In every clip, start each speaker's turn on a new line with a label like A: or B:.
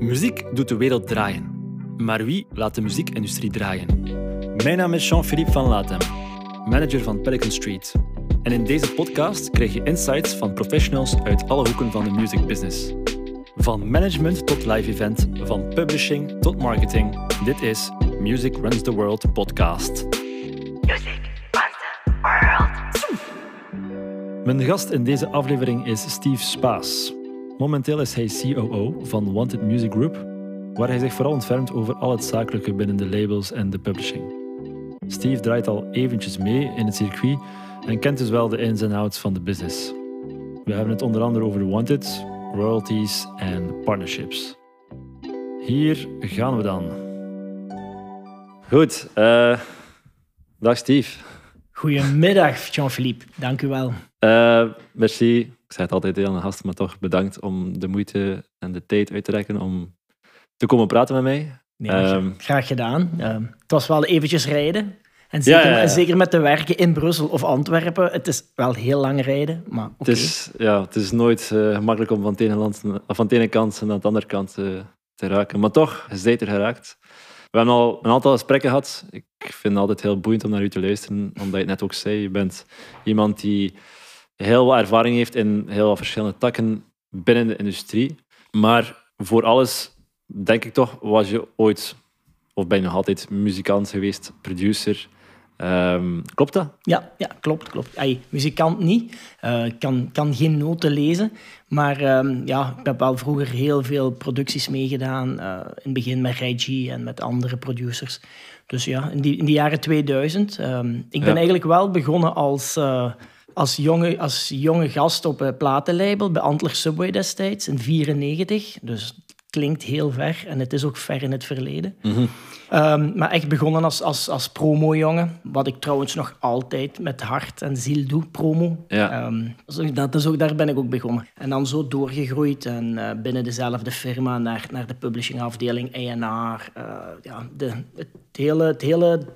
A: Muziek doet de wereld draaien. Maar wie laat de muziekindustrie draaien? Mijn naam is Jean-Philippe van Latem, manager van Pelican Street. En in deze podcast krijg je insights van professionals uit alle hoeken van de music business. Van management tot live event, van publishing tot marketing. Dit is Music Runs the World podcast. Music runs the world. Mijn gast in deze aflevering is Steve Spaas. Momenteel is hij COO van Wanted Music Group, waar hij zich vooral ontfermt over al het zakelijke binnen de labels en de publishing. Steve draait al eventjes mee in het circuit en kent dus wel de ins en outs van de business. We hebben het onder andere over Wanted, royalties en partnerships. Hier gaan we dan. Goed, uh, dag Steve.
B: Goedemiddag, Jean-Philippe. Dank u wel.
A: Uh, merci. Ik zeg het altijd aan de gasten, maar toch bedankt om de moeite en de tijd uit te rekken om te komen praten met mij.
B: Nee, um, graag gedaan. Het was wel eventjes rijden. En zeker, ja, zeker, met de werken in Brussel of Antwerpen. Het is wel heel lang rijden, maar okay.
A: het, is, ja, het is nooit uh, gemakkelijk om van de ene, land, van de ene kant naar de andere kant uh, te raken. Maar toch, je bent er geraakt. We hebben al een aantal gesprekken gehad. Ik vind het altijd heel boeiend om naar u te luisteren, omdat je het net ook zei. Je bent iemand die heel wat ervaring heeft in heel wat verschillende takken binnen de industrie. Maar voor alles, denk ik toch, was je ooit, of ben je nog altijd muzikant geweest, producer. Um, klopt dat?
B: Ja, ja klopt. klopt. Ay, muzikant niet. Uh, kan, kan geen noten lezen. Maar um, ja, ik heb wel vroeger heel veel producties meegedaan. Uh, in het begin met Reggie en met andere producers. Dus ja, in die, in die jaren 2000. Um, ehm, ik ben ja. eigenlijk wel begonnen als... Uh, als jonge, als jonge gast op een platenlabel bij Antler Subway destijds in 94. Dus klinkt heel ver en het is ook ver in het verleden. Mm -hmm. um, maar echt begonnen als, als, als promo-jongen. Wat ik trouwens nog altijd met hart en ziel doe, promo.
A: Ja. Um,
B: dus dat is ook, daar ben ik ook begonnen. En dan zo doorgegroeid en uh, binnen dezelfde firma naar, naar de publishingafdeling A&R. Uh, ja, de, het, hele, het hele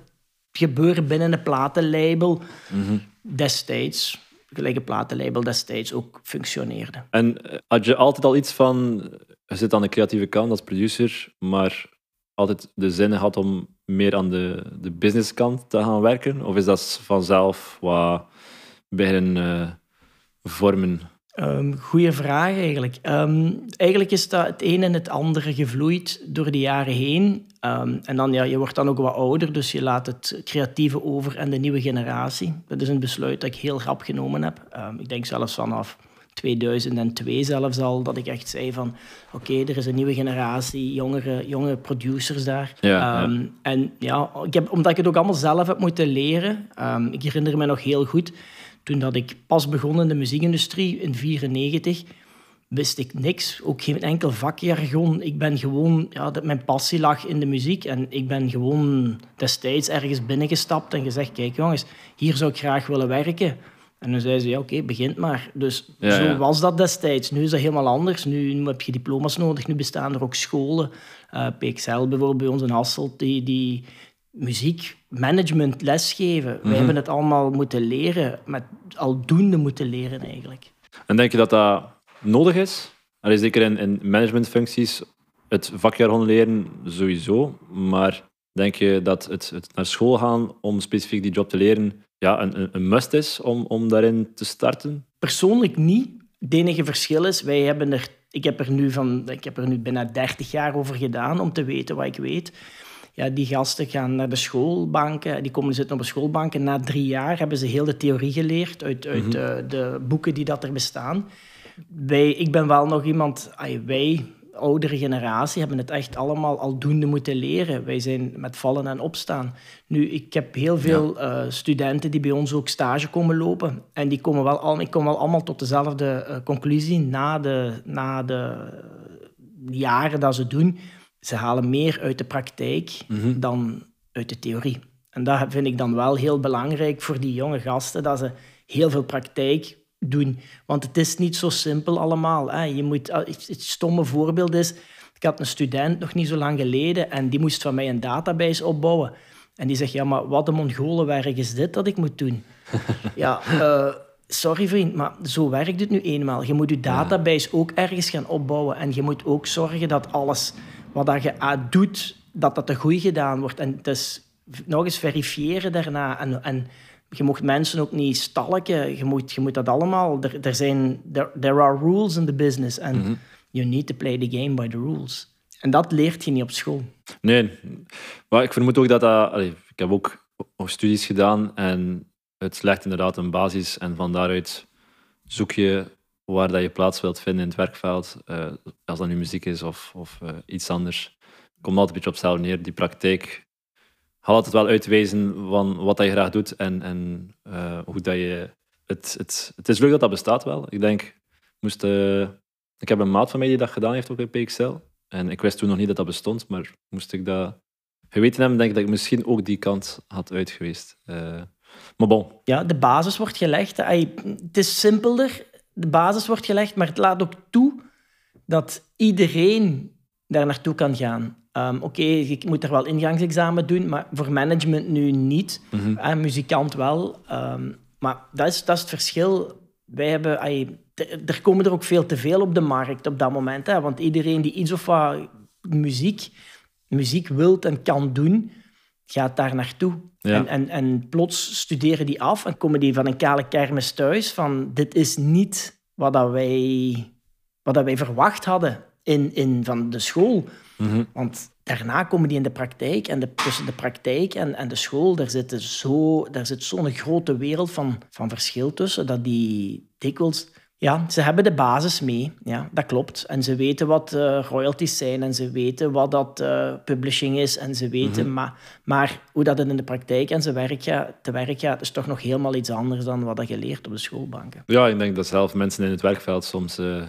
B: gebeuren binnen een platenlabel mm -hmm. Destijds gelijk een platenlabel destijds ook functioneerde.
A: En eh, had je altijd al iets van je zit aan de creatieve kant als producer, maar altijd de zin had om meer aan de, de businesskant te gaan werken? Of is dat vanzelf wat beginnen uh, vormen?
B: Um, goeie vraag eigenlijk. Um, eigenlijk is dat het een en het andere gevloeid door de jaren heen. Um, en dan, ja, je wordt dan ook wat ouder, dus je laat het creatieve over aan de nieuwe generatie. Dat is een besluit dat ik heel grap genomen heb. ik denk zelfs vanaf 2002 zelfs al, dat ik echt zei van oké, okay, er is een nieuwe generatie, jongere, jonge producers daar.
A: Ja,
B: ja. En ja, ik heb, omdat ik het ook allemaal zelf heb moeten leren, ik herinner me nog heel goed, toen dat ik pas begon in de muziekindustrie in 1994, wist ik niks, ook geen enkel vakjargon. Ik ben gewoon, ja, dat mijn passie lag in de muziek en ik ben gewoon destijds ergens binnengestapt en gezegd, kijk jongens, hier zou ik graag willen werken. En dan zei ze, ja, oké, okay, begint maar. Dus ja, zo ja. was dat destijds. Nu is dat helemaal anders. Nu, nu, heb je diploma's nodig. Nu bestaan er ook scholen. Uh, PXL bijvoorbeeld bij ons in Hasselt, die, die muziekmanagement lesgeven. Mm -hmm. Wij hebben het allemaal moeten leren, met aldoende moeten leren eigenlijk.
A: En denk je dat dat nodig is? Er is zeker in, in managementfuncties het vakjargon leren sowieso, maar denk je dat het, het naar school gaan om specifiek die job te leren ja, een, een must is om, om daarin te starten?
B: Persoonlijk niet. Het enige verschil is, wij hebben er, ik, heb er nu van, ik heb er nu bijna 30 jaar over gedaan om te weten wat ik weet. Ja, die gasten gaan naar de schoolbanken, die komen zitten op een schoolbank en na drie jaar hebben ze heel de theorie geleerd uit, uit mm -hmm. de, de, boeken die dat er bestaan. Wij, ik ben wel nog iemand, ay, wij, oudere generatie hebben het echt allemaal aldoende moeten leren. Wij zijn met vallen en opstaan. Nu, ik heb heel veel ja. uh, studenten die bij ons ook stage komen lopen. En die komen wel, al, ik kom wel allemaal tot dezelfde uh, conclusie na de, na de jaren dat ze doen. Ze halen meer uit de praktijk mm -hmm. dan uit de theorie. En dat vind ik dan wel heel belangrijk voor die jonge gasten, dat ze heel veel praktijk doen. Want het is niet zo simpel allemaal. Hè. Je moet, het stomme voorbeeld is, ik had een student nog niet zo lang geleden en die moest van mij een database opbouwen. En die zegt, ja, maar wat een mongolenwerk is dit dat ik moet doen? ja, uh, sorry vriend, maar zo werkt het nu eenmaal. Je moet je database ook ergens gaan opbouwen. En je moet ook zorgen dat alles wat dat je doet, dat dat te goed gedaan wordt. En dus nog eens verifiëren daarna. En, en je mocht mensen ook niet stalken. Je moet, je moet dat allemaal... Er, er zijn, there, there are rules in the business. And mhm. you need to play the game by the rules. En dat leert je niet op school.
A: Nee, maar ik vermoed ook dat dat... ik heb ook studies gedaan en het legt inderdaad een basis. En van daaruit zoek je waar dat je plaats wilt vinden in het werkveld. Uh, als dat nu muziek is of, of uh, iets anders. Komt altijd een beetje op hetzelfde neer. Die praktijk gaat altijd wel uitwijzen van wat dat je graag doet en, en uh, hoe dat je... Het, het, het is leuk dat dat bestaat wel. Ik denk, moest, ik heb een maat van mij die dat gedaan heeft ook bij PXL. En ik wist toen nog niet dat dat bestond, maar moest ik dat geweten hebben, denk ik dat ik misschien ook die kant had uitgeweest. maar bon.
B: Ja, de basis wordt gelegd. Het is simpeler de basis wordt gelegd, maar het laat ook toe dat iedereen daar naartoe kan gaan. Um, Oké, je moet er wel ingangsexamen doen, maar voor management nu niet. Mm muzikant wel. Ehm, maar dat is, dat is het verschil. Wij hebben, er komen er ook veel te veel op de markt op dat moment. Hè, want iedereen die iets of wat muziek, muziek wilt en kan doen, gaat daar naartoe. En, en, en plots studeren die af en komen die van een kale kermis thuis van dit is niet wat, dat wij, wat dat wij verwacht hadden in, in van de school. Mhm. Want daarna komen die in de praktijk en de, tussen de praktijk en, en de school, daar zit, zo, daar zit zo'n grote wereld van, van verschil tussen dat die dikwijls ja, ze hebben de basis mee. Ja, dat klopt. En ze weten wat uh, royalties zijn en ze weten wat dat uh, publishing is en ze weten... Mhm. maar, maar hoe dat in de praktijk en ze werk gaat, te werk gaat, is toch nog helemaal iets anders dan wat je leert op de schoolbanken.
A: Ja, ik denk dat zelf mensen in het werkveld soms uh,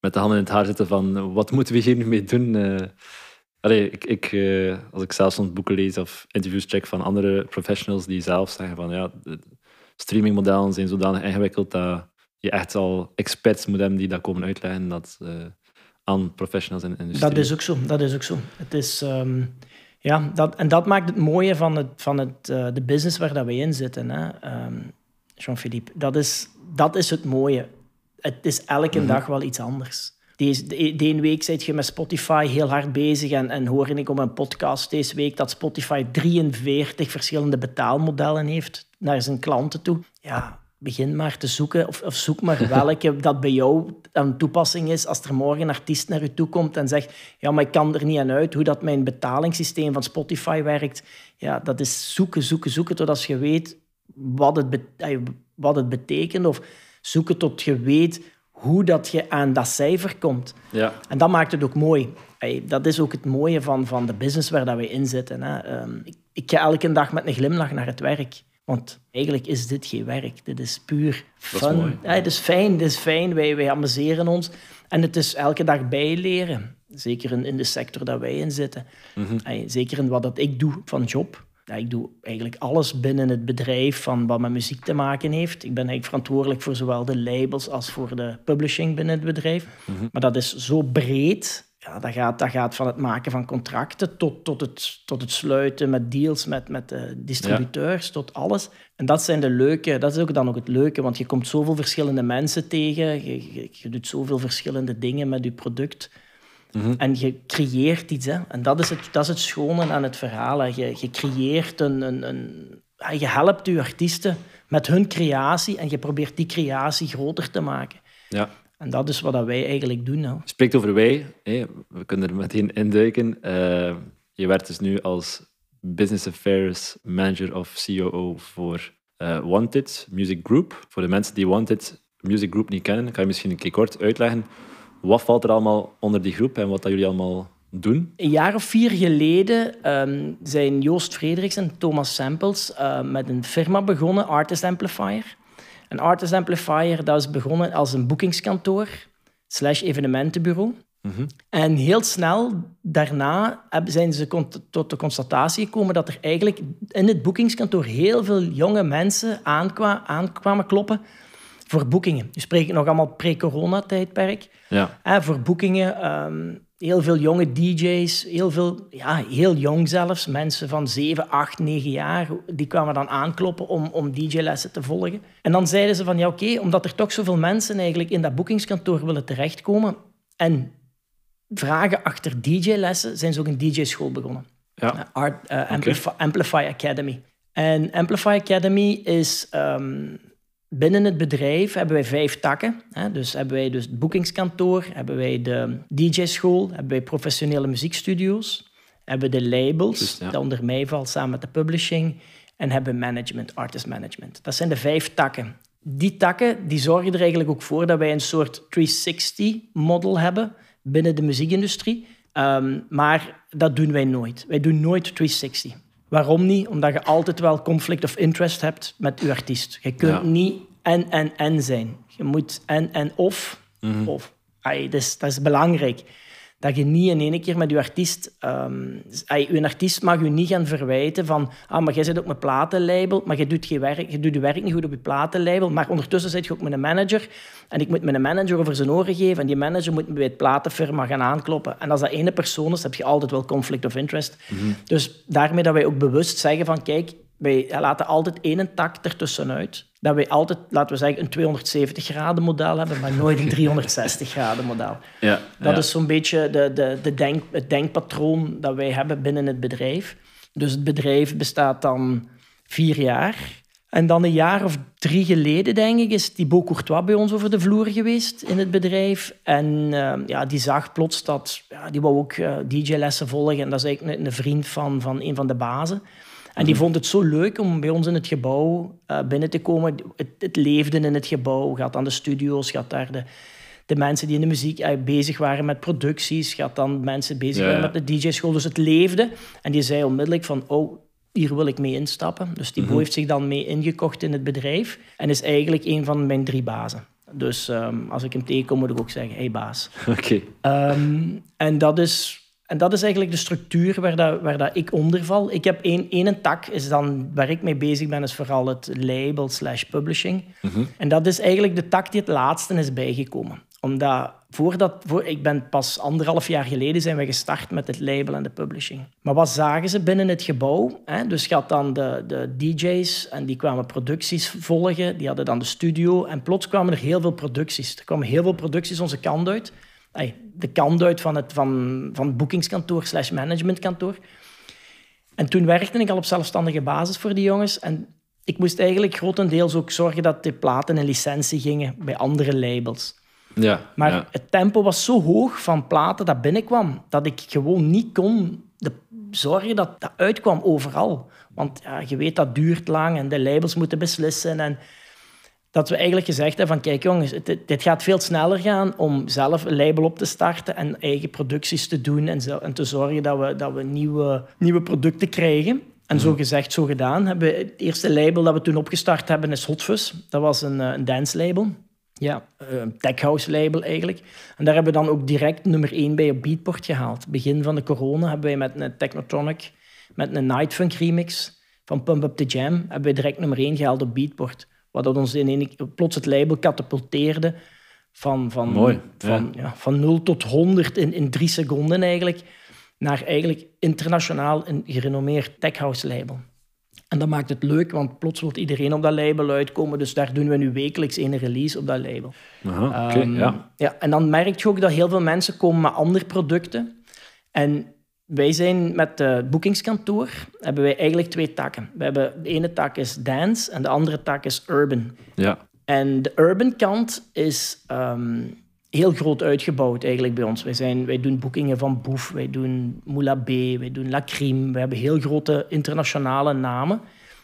A: met de handen in het haar zitten van wat moeten we hier nu mee doen? Allee, ik, ik, als ik zelf soms boeken lees of interviews check van andere professionals die zelf zeggen van ja, streamingmodellen zijn zodanig ingewikkeld dat je echt al experts moet hebben die dat komen uitleggen dat, uh, aan professionals in de industrie.
B: Dat is ook zo. Dat is ook zo. Het is, um, ja, dat, en dat maakt het mooie van, het, van het, uh, de business waar dat we in zitten, hè, um, Jean-Philippe. Dat is, dat is het mooie. Het is elke mm -hmm. dag wel iets anders. Deze, de, de ene week zit je met Spotify heel hard bezig en, en hoor ik op een podcast deze week dat Spotify 43 verschillende betaalmodellen heeft naar zijn klanten toe. Ja, begin maar te zoeken, of, of zoek maar welke dat bij jou een toepassing is. Als er morgen een artiest naar je toe komt en zegt, ja, maar ik kan er niet aan uit hoe dat mijn betalingssysteem van Spotify werkt. Ja, dat is zoeken, zoeken, zoeken totdat je weet wat het, wat het betekent. Of zoeken tot je weet hoe dat je aan dat cijfer komt. Ja. En dat maakt het ook mooi. dat is ook het mooie van, van de business waar dat we in zitten. Hè. Ehm, ik, ik ga elke dag met een glimlach naar het werk. Want eigenlijk is dit geen werk. Dit is puur fun. Ja, het is fijn, het is fijn. Wij, wij amuseren ons. En het is elke dag bijleren. Zeker in, in de sector dat wij in zitten. Mhm. Zeker in wat dat ik doe van job. Ja, ik doe eigenlijk alles binnen het bedrijf van wat met muziek te maken heeft. Ik ben eigenlijk verantwoordelijk voor zowel de labels als voor de publishing binnen het bedrijf. Mhm. Maar dat is zo breed ja, dat, gaat, dat gaat van het maken van contracten tot, tot, het, tot het sluiten met deals met, met de distributeurs, tot alles. En dat zijn de leuke, dat is ook dan ook het leuke, want je komt zoveel verschillende mensen tegen, je, je, doet zoveel verschillende dingen met je product. Mhm. En je creëert iets. Hè. En dat is, het, dat is het schone aan het verhaal. Je, je creëert een, een, een... Je helpt je artiesten met hun creatie en je probeert die creatie groter te maken. Ja. En dat is wat wij eigenlijk doen. Nou.
A: Spreekt over wij, hè? we kunnen er meteen induiken. Uh, je werkt dus nu als Business Affairs Manager of COO voor uh, Wanted Music Group. Voor de mensen die Wanted Music Group niet kennen, kan je misschien een keer kort uitleggen. Wat valt er allemaal onder die groep en wat dat jullie allemaal doen?
B: Een jaar of vier geleden um, zijn Joost Frederiks en Thomas Samples uh, met een firma begonnen, Artist Amplifier. Een Artist Amplifier dat is begonnen als een boekingskantoor slash evenementenbureau. Mhm. En heel snel daarna zijn ze tot de constatatie gekomen dat er eigenlijk in het boekingskantoor heel veel jonge mensen aankwa aankwamen kloppen voor boekingen. Nu spreek ik nog allemaal pre-corona-tijdperk. Ja. voor boekingen. Um, heel veel jonge DJ's, heel veel, ja, heel jong zelfs, mensen van 7, 8, 9 jaar, die kwamen dan aankloppen om, om DJ-lessen te volgen. En dan zeiden ze van, ja oké, omdat er toch zoveel mensen eigenlijk in dat boekingskantoor willen terechtkomen en vragen achter DJ-lessen, zijn ze ook een DJ-school begonnen. Ja. Art, uh, Amplify, Amplify, Academy. En Amplify Academy is um, binnen het bedrijf hebben wij vijf takken. Hè? Dus hebben wij dus het boekingskantoor, hebben wij de DJ-school, hebben wij professionele muziekstudio's, hebben de labels, Just, dat onder mij valt samen met de publishing, en hebben management, artist management. Dat zijn de vijf takken. Die takken die zorgen er eigenlijk ook voor dat wij een soort 360-model hebben binnen de muziekindustrie. Um, maar dat doen wij nooit. Wij doen nooit 360. Waarom niet? Omdat je altijd wel conflict of interest hebt met je artiest. Je kunt niet en, en, en zijn. Je moet en, en, of. Mm of. Ay, dat, is, dat is belangrijk dat je niet in één keer met je artiest... Um, je artiest mag je niet gaan verwijten van... Ah, maar jij zit ook met platenlabel, maar je doet, geen werk, je doet je werk niet goed op je platenlabel. Maar ondertussen zit je ook met een manager. En ik moet een manager over zijn oren geven. En die manager moet bij het platenfirma gaan aankloppen. En als dat ene persoon is, heb je altijd wel conflict of interest. Mhm. Dus daarmee dat wij ook bewust zeggen van... Kijk, wij laten altijd één tak ertussenuit. Dat wij altijd, laten we zeggen, een 270 graden model hebben, maar nooit een 360 graden model. Ja, dat is zo'n beetje de, de, de denk, het denkpatroon dat wij hebben binnen het bedrijf. Dus het bedrijf bestaat dan vier jaar. En dan een jaar of drie geleden, denk ik, is Thibaut Courtois bij ons over de vloer geweest in het bedrijf. En uh, ja, die zag plots dat... Ja, die wou ook uh, DJ-lessen volgen. En dat is eigenlijk een, een vriend van, van een van de bazen. En die vond het zo leuk om bij ons in het gebouw uh, binnen te komen. Het, het, leefde in het gebouw. Gaat aan de studio's, gaat daar de, de mensen die in de muziek uh, bezig waren met producties. Gaat dan mensen bezig waren met de DJ-school. Dus het leefde. En die zei onmiddellijk van, oh, hier wil ik mee instappen. Dus die mm heeft zich dan mee ingekocht in het bedrijf. En is eigenlijk een van mijn drie bazen. Dus um, als ik hem tegenkom, moet ik ook zeggen, hey baas.
A: Oké.
B: Okay. Um, en dat is en dat is eigenlijk de structuur waar, dat, waar dat ik onder val. Ik heb één, één tak, is dan, waar ik mee bezig ben, is vooral het label slash publishing. Mhm. En dat is eigenlijk de tak die het laatste is bijgekomen. Omdat voordat, voor, ik ben pas anderhalf jaar geleden zijn we gestart met het label en de publishing. Maar wat zagen ze binnen het gebouw? Hè? Dus je had dan de, de DJ's en die kwamen producties volgen. Die hadden dan de studio. En plots kwamen er heel veel producties. Er kwamen heel veel producties onze kant uit de kant uit van het, van, van boekingskantoor slash managementkantoor. En toen werkte ik al op zelfstandige basis voor die jongens. En ik moest eigenlijk grotendeels ook zorgen dat de platen in licentie gingen bij andere labels.
A: Ja,
B: maar het tempo was zo hoog van platen dat binnenkwam, dat ik gewoon niet kon de, zorgen dat dat uitkwam overal. Want ja, je weet, dat duurt lang en de labels moeten beslissen. En dat we eigenlijk gezegd hebben van kijk jongens, dit, gaat veel sneller gaan om zelf een label op te starten en eigen producties te doen en, en te zorgen dat we, dat we nieuwe, nieuwe producten krijgen. En mhm. zo gezegd, zo gedaan. Hebben we, het eerste label dat we toen opgestart hebben is Hotfuzz. Dat was een, eh, een dance label. Ja, een tech house label eigenlijk. En daar hebben we dan ook direct nummer 1 bij op Beatport gehaald. Begin van de corona hebben wij met een Technotronic, met een Nightfunk remix van Pump Up The Jam, hebben we direct nummer 1 gehaald op Beatport. Wat dat ons in een, plots het label katapulteerde van, van,
A: Mooi,
B: van, ja. van 0 tot 100 in, in drie seconden eigenlijk. Naar eigenlijk internationaal een gerenommeerd techhouse label. En dat maakt het leuk, want plots wil iedereen op dat label uitkomen. Dus daar doen we nu wekelijks een release op dat label.
A: Aha, um, ja.
B: ja. En dan merk je ook dat heel veel mensen komen met andere producten. En wij zijn met het boekingskantoor, hebben wij eigenlijk twee takken. We hebben, de ene tak is dance en de andere tak is urban.
A: Ja.
B: En de urban kant is um, heel groot uitgebouwd eigenlijk bij ons. Wij, zijn, wij doen boekingen van Boef, wij doen Moula B, wij doen La Crime. We hebben heel grote internationale namen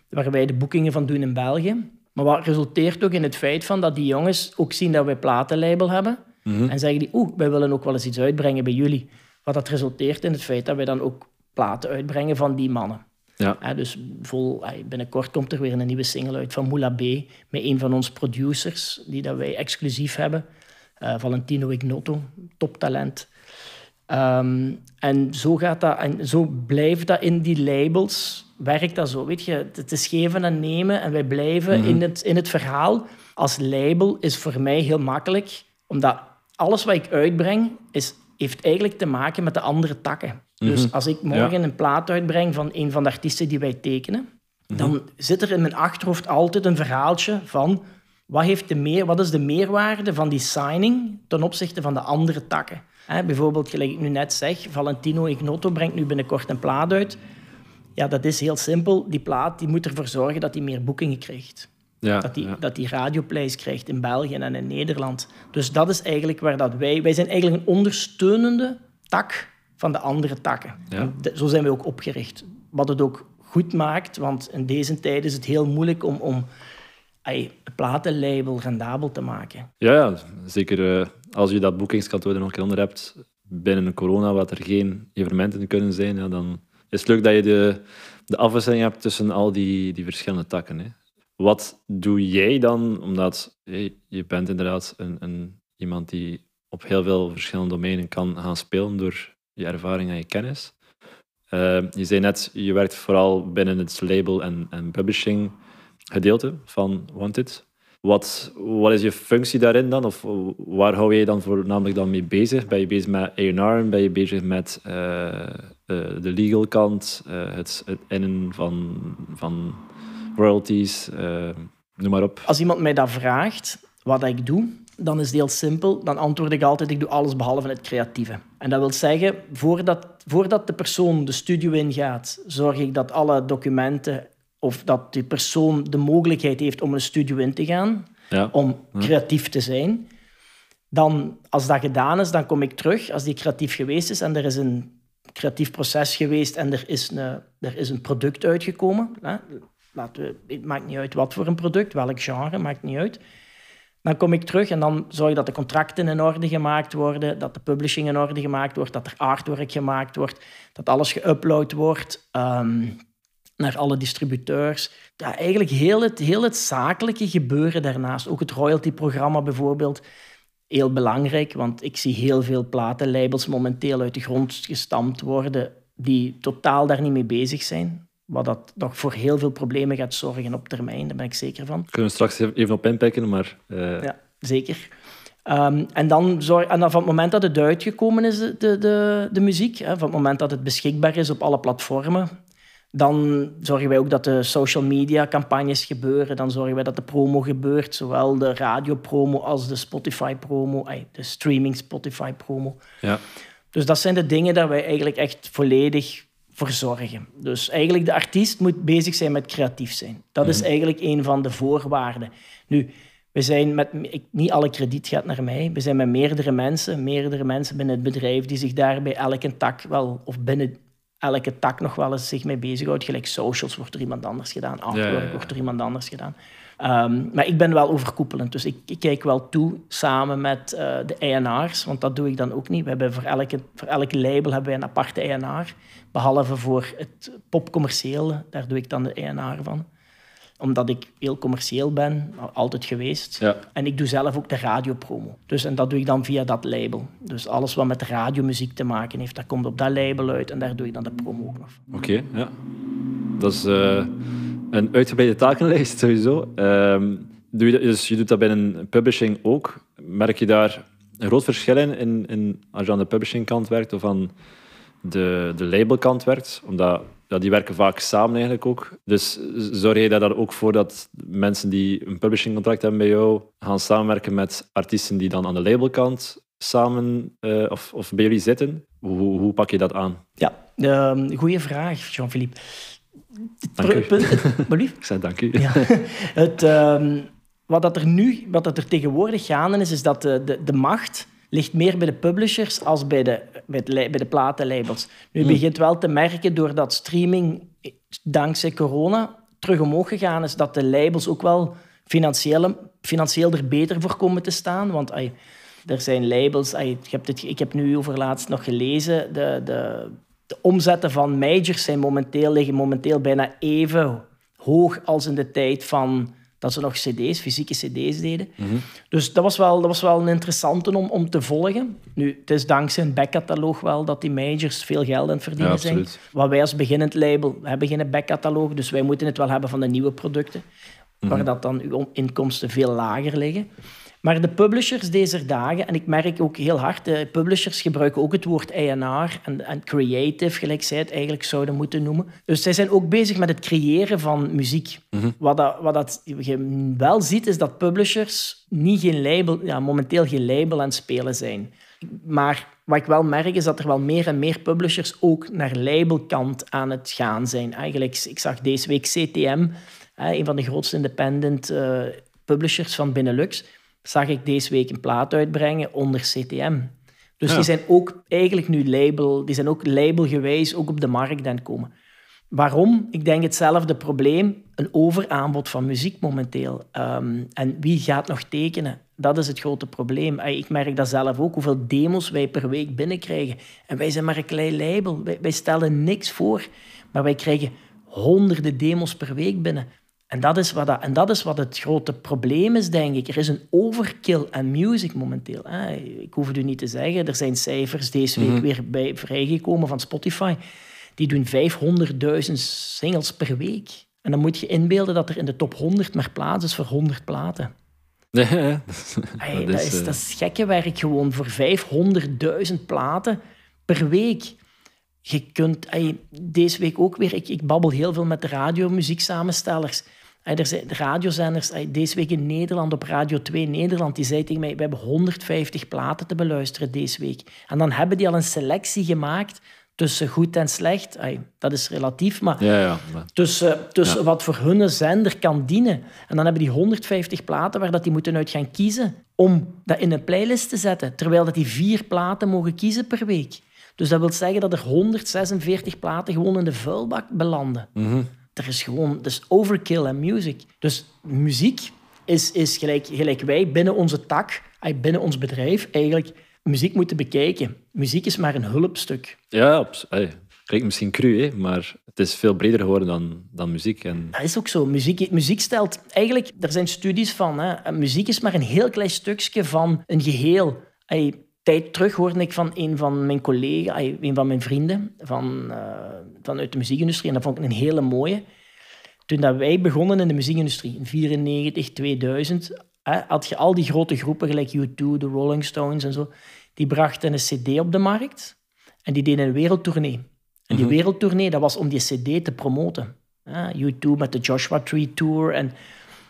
B: waar wij de boekingen van doen in België. Maar wat resulteert ook in het feit van dat die jongens ook zien dat wij platenlabel hebben. Mm En zeggen die, oeh, wij willen ook wel eens iets uitbrengen bij jullie. Wat dat resulteert in het feit dat wij dan ook platen uitbrengen van die mannen.
A: Ja.
B: dus vol, binnenkort komt er weer een nieuwe single uit van Moula B. Met een van onze producers, die dat wij exclusief hebben. Uh, Valentino Ignotto, toptalent. Um, en zo gaat dat, en zo blijft dat in die labels, werkt dat zo. Weet je, het is geven en nemen en wij blijven mhm. in, het, in het verhaal. Als label is voor mij heel makkelijk, omdat alles wat ik uitbreng is heeft eigenlijk te maken met de andere takken. Dus
A: Mhm.
B: als ik morgen een plaat uitbreng van een van de artiesten die wij tekenen,
A: Mhm.
B: dan zit er in mijn achterhoofd altijd een verhaaltje van wat, heeft de meer, wat is de meerwaarde van die signing ten opzichte van de andere takken. Hè, bijvoorbeeld, gelijk ik nu net zeg, Valentino Ignotto brengt nu binnenkort een plaat uit. Ja, dat is heel simpel. Die plaat die moet ervoor zorgen dat hij meer boekingen krijgt.
A: Ja,
B: Dat die,
A: ja.
B: dat die radioplays krijgt in België en in Nederland. Dus dat is eigenlijk waar dat wij... Wij zijn eigenlijk een ondersteunende tak van de andere takken.
A: Ja.
B: En de- zo zijn we ook opgericht. Wat het ook goed maakt, want in deze tijd is het heel moeilijk om, om een platenlabel rendabel te maken.
A: Ja, ja, zeker eh, als je dat boekingskantoor er nog een keer onder hebt, binnen corona, wat er geen evenementen kunnen zijn, ja, dan is het leuk dat je de, de afwisseling hebt tussen al die, die verschillende takken. Hè. Wat doe jij dan, omdat je bent inderdaad een, een, iemand die op heel veel verschillende domeinen kan gaan spelen door je ervaring en je kennis. Eh, je zei net, je werkt vooral binnen het label en, en publishing gedeelte van Wanted. Wat, wat is je functie daarin dan? Of waar hou je je dan voornamelijk dan mee bezig? Ben je bezig met A&R? Ben je bezig met eh, eh, de legal kant? eh, het, het innen van, van royalties? eh, noem maar op.
B: Als iemand mij dat vraagt, wat ik doe, dan is het heel simpel. Dan antwoord ik altijd, ik doe alles behalve het creatieve. En dat wil zeggen, voordat, voordat de persoon de studio ingaat, zorg ik dat alle documenten of dat die persoon de mogelijkheid heeft om een studio in te gaan,
A: Ja.
B: om creatief te zijn. Dan, als dat gedaan is, dan kom ik terug, als die creatief geweest is en er is een creatief proces geweest en er is een, er is een product uitgekomen. Hè? We, het maakt niet uit wat voor een product, welk genre, maakt niet uit. Dan kom ik terug en dan zorg dat de contracten in orde gemaakt worden, dat de publishing in orde gemaakt wordt, dat er artwork gemaakt wordt, dat alles geüpload wordt ehm, naar alle distributeurs. Ja, eigenlijk heel het, heel het zakelijke gebeuren daarnaast. Ook het royalty-programma bijvoorbeeld. Heel belangrijk, want ik zie heel veel platenlabels momenteel uit de grond gestampt worden die totaal daar niet mee bezig zijn. Wat dat nog voor heel veel problemen gaat zorgen op termijn, daar ben ik zeker van.
A: Kunnen we straks even op inpikken, maar eh,
B: Ja, zeker. Ehm, en, dan zorg, en dan van het moment dat het uitgekomen is, de, de, de, muziek, hè, van het moment dat het beschikbaar is op alle platformen, dan zorgen wij ook dat de social media campagnes gebeuren. Dan zorgen wij dat de promo gebeurt, zowel de radiopromo als de Spotify promo, ay, de streaming Spotify promo.
A: ja.
B: Dus dat zijn de dingen daar wij eigenlijk echt volledig voor zorgen. Dus eigenlijk de artiest moet bezig zijn met creatief zijn. Dat is eigenlijk een van de voorwaarden. Nu, we zijn met, ik, niet alle krediet gaat naar mij. We zijn met meerdere mensen, meerdere mensen binnen het bedrijf die zich daar bij elke tak wel, of binnen elke tak nog wel eens zich mee bezighoudt. Gelijk socials wordt er iemand anders gedaan, artwork
A: ja, ja.
B: wordt er iemand anders gedaan. Ehm, maar ik ben wel overkoepelend, dus ik, ik kijk wel toe samen met eh, de ENR's, want dat doe ik dan ook niet. We hebben voor, elke, voor elk label hebben wij een aparte ENR, behalve voor het popcommerciële, daar doe ik dan de ENR van. Omdat ik heel commercieel ben, al- altijd geweest.
A: Ja.
B: En ik doe zelf ook de radiopromo. Dus, en dat doe ik dan via dat label. Dus alles wat met radiomuziek te maken heeft, dat komt op dat label uit en daar doe ik dan de promo ook nog.
A: Oké, ja. Dat is eh, een uitgebreide takenlijst sowieso. Ehm, doe je, dat- dus je doet dat binnen publishing ook. Merk je daar een groot verschil in, in, in als je aan de publishingkant werkt of aan de, de labelkant werkt? Omdat ja, die werken vaak samen eigenlijk ook. Dus zorg je daar dan ook voor dat mensen die een publishingcontract hebben bij jou gaan samenwerken met artiesten die dan aan de labelkant samen eh, of, of bij jullie zitten? Hoe, hoe pak je dat aan?
B: Ja, um, goede vraag, Jean-Philippe.
A: Dank u. Ik zei dank u.
B: Ja. Het, ehm, wat dat er nu, wat dat er tegenwoordig gaande is, is dat de, de, de macht ligt meer bij de publishers als bij de, bij li- bij de platenlabels. Nu
A: Hmm.
B: begint wel te merken, doordat streaming eh, dankzij corona terug omhoog gegaan is, dat de labels ook wel financieel, financieel er beter voor komen te staan. Want ai, er zijn labels, ai, je hebt het, ik heb nu overlaatst nog gelezen, de, de, de omzetten van majors zijn momenteel, liggen momenteel bijna even hoog als in de tijd van dat ze nog cd's, fysieke cd's deden. Dus dat was wel, dat was wel een interessante om, om te volgen. Nu, het is dankzij een backcataloog wel dat die majors veel geld aan het verdienen
A: Ja,
B: zijn. Wat wij als beginnend label, hebben geen backcataloog, dus wij moeten het wel hebben van de nieuwe producten, waar dat dan uw inkomsten veel lager liggen. Maar de publishers deze dagen, en ik merk ook heel hard, de publishers gebruiken ook het woord A&R en, en creative, gelijk zij het eigenlijk zouden moeten noemen. Dus zij zijn ook bezig met het creëren van muziek. Wat, dat, wat dat je wel ziet, is dat publishers niet geen label, ja, momenteel geen label aan het spelen zijn. Maar wat ik wel merk, is dat er wel meer en meer publishers ook naar labelkant aan het gaan zijn. Eigenlijk, ik zag deze week CTM, een van de grootste independent uh, publishers van Benelux, zag ik deze week een plaat uitbrengen onder CTM. Dus die zijn ook eigenlijk nu label, die zijn ook labelgewijs ook op de markt aan het komen. Waarom? Ik denk hetzelfde probleem, een overaanbod van muziek momenteel. Um, en wie gaat nog tekenen? Dat is het grote probleem. Ik merk dat zelf ook, hoeveel demos wij per week binnenkrijgen. En wij zijn maar een klein label. Wij, wij stellen niks voor, maar wij krijgen honderden demos per week binnen. En dat, is wat dat, en dat is wat het grote probleem is, denk ik. Er is een overkill aan music momenteel. Ik hoef het u niet te zeggen. Er zijn cijfers deze week mhm. weer bij vrijgekomen van Spotify. Die doen 500.000 singles per week. En dan moet je inbeelden dat er in de top 100 maar plaats is voor 100 platen.
A: Ja,
B: dat, dat, is, dat is gekke werk gewoon. Voor 500.000 platen per week je kunt, deze week ook weer, ik, ik babbel heel veel met de radiomuziek-samenstellers. Er zijn radiozenders, deze week in Nederland, op Radio 2 Nederland, die zei tegen mij, we hebben 150 platen te beluisteren deze week. En dan hebben die al een selectie gemaakt tussen goed en slecht. Dat is relatief, maar
A: ja, ja.
B: tussen, tussen wat voor hun zender kan dienen. En dan hebben die 150 platen waar dat die moeten uit gaan kiezen om dat in een playlist te zetten, terwijl dat die vier platen mogen kiezen per week. Dus dat wil zeggen dat er 146 platen gewoon in de vuilbak belanden. Mm Er is gewoon dus overkill aan music. Dus muziek is, is gelijk, gelijk wij binnen onze tak, binnen ons bedrijf, eigenlijk muziek moeten bekijken. Muziek is maar een hulpstuk.
A: Ja, hey, klinkt misschien cru, hè, maar het is veel breder geworden dan, dan muziek. En...
B: Dat is ook zo. Muziek, muziek stelt... Eigenlijk, er zijn studies van... Hè, muziek is maar een heel klein stukje van een geheel. Hey, tijd terug hoorde ik van een van mijn collega's, een van mijn vrienden van, uh, vanuit de muziekindustrie. En dat vond ik een hele mooie. Toen dat wij begonnen in de muziekindustrie, in 1994, 2000, had je al die grote groepen, gelijk U2, de Rolling Stones en zo, die brachten een cd op de markt en die deden een wereldtournee. En die mm wereldtournee, dat was om die cd te promoten. U2 met de Joshua Tree Tour. En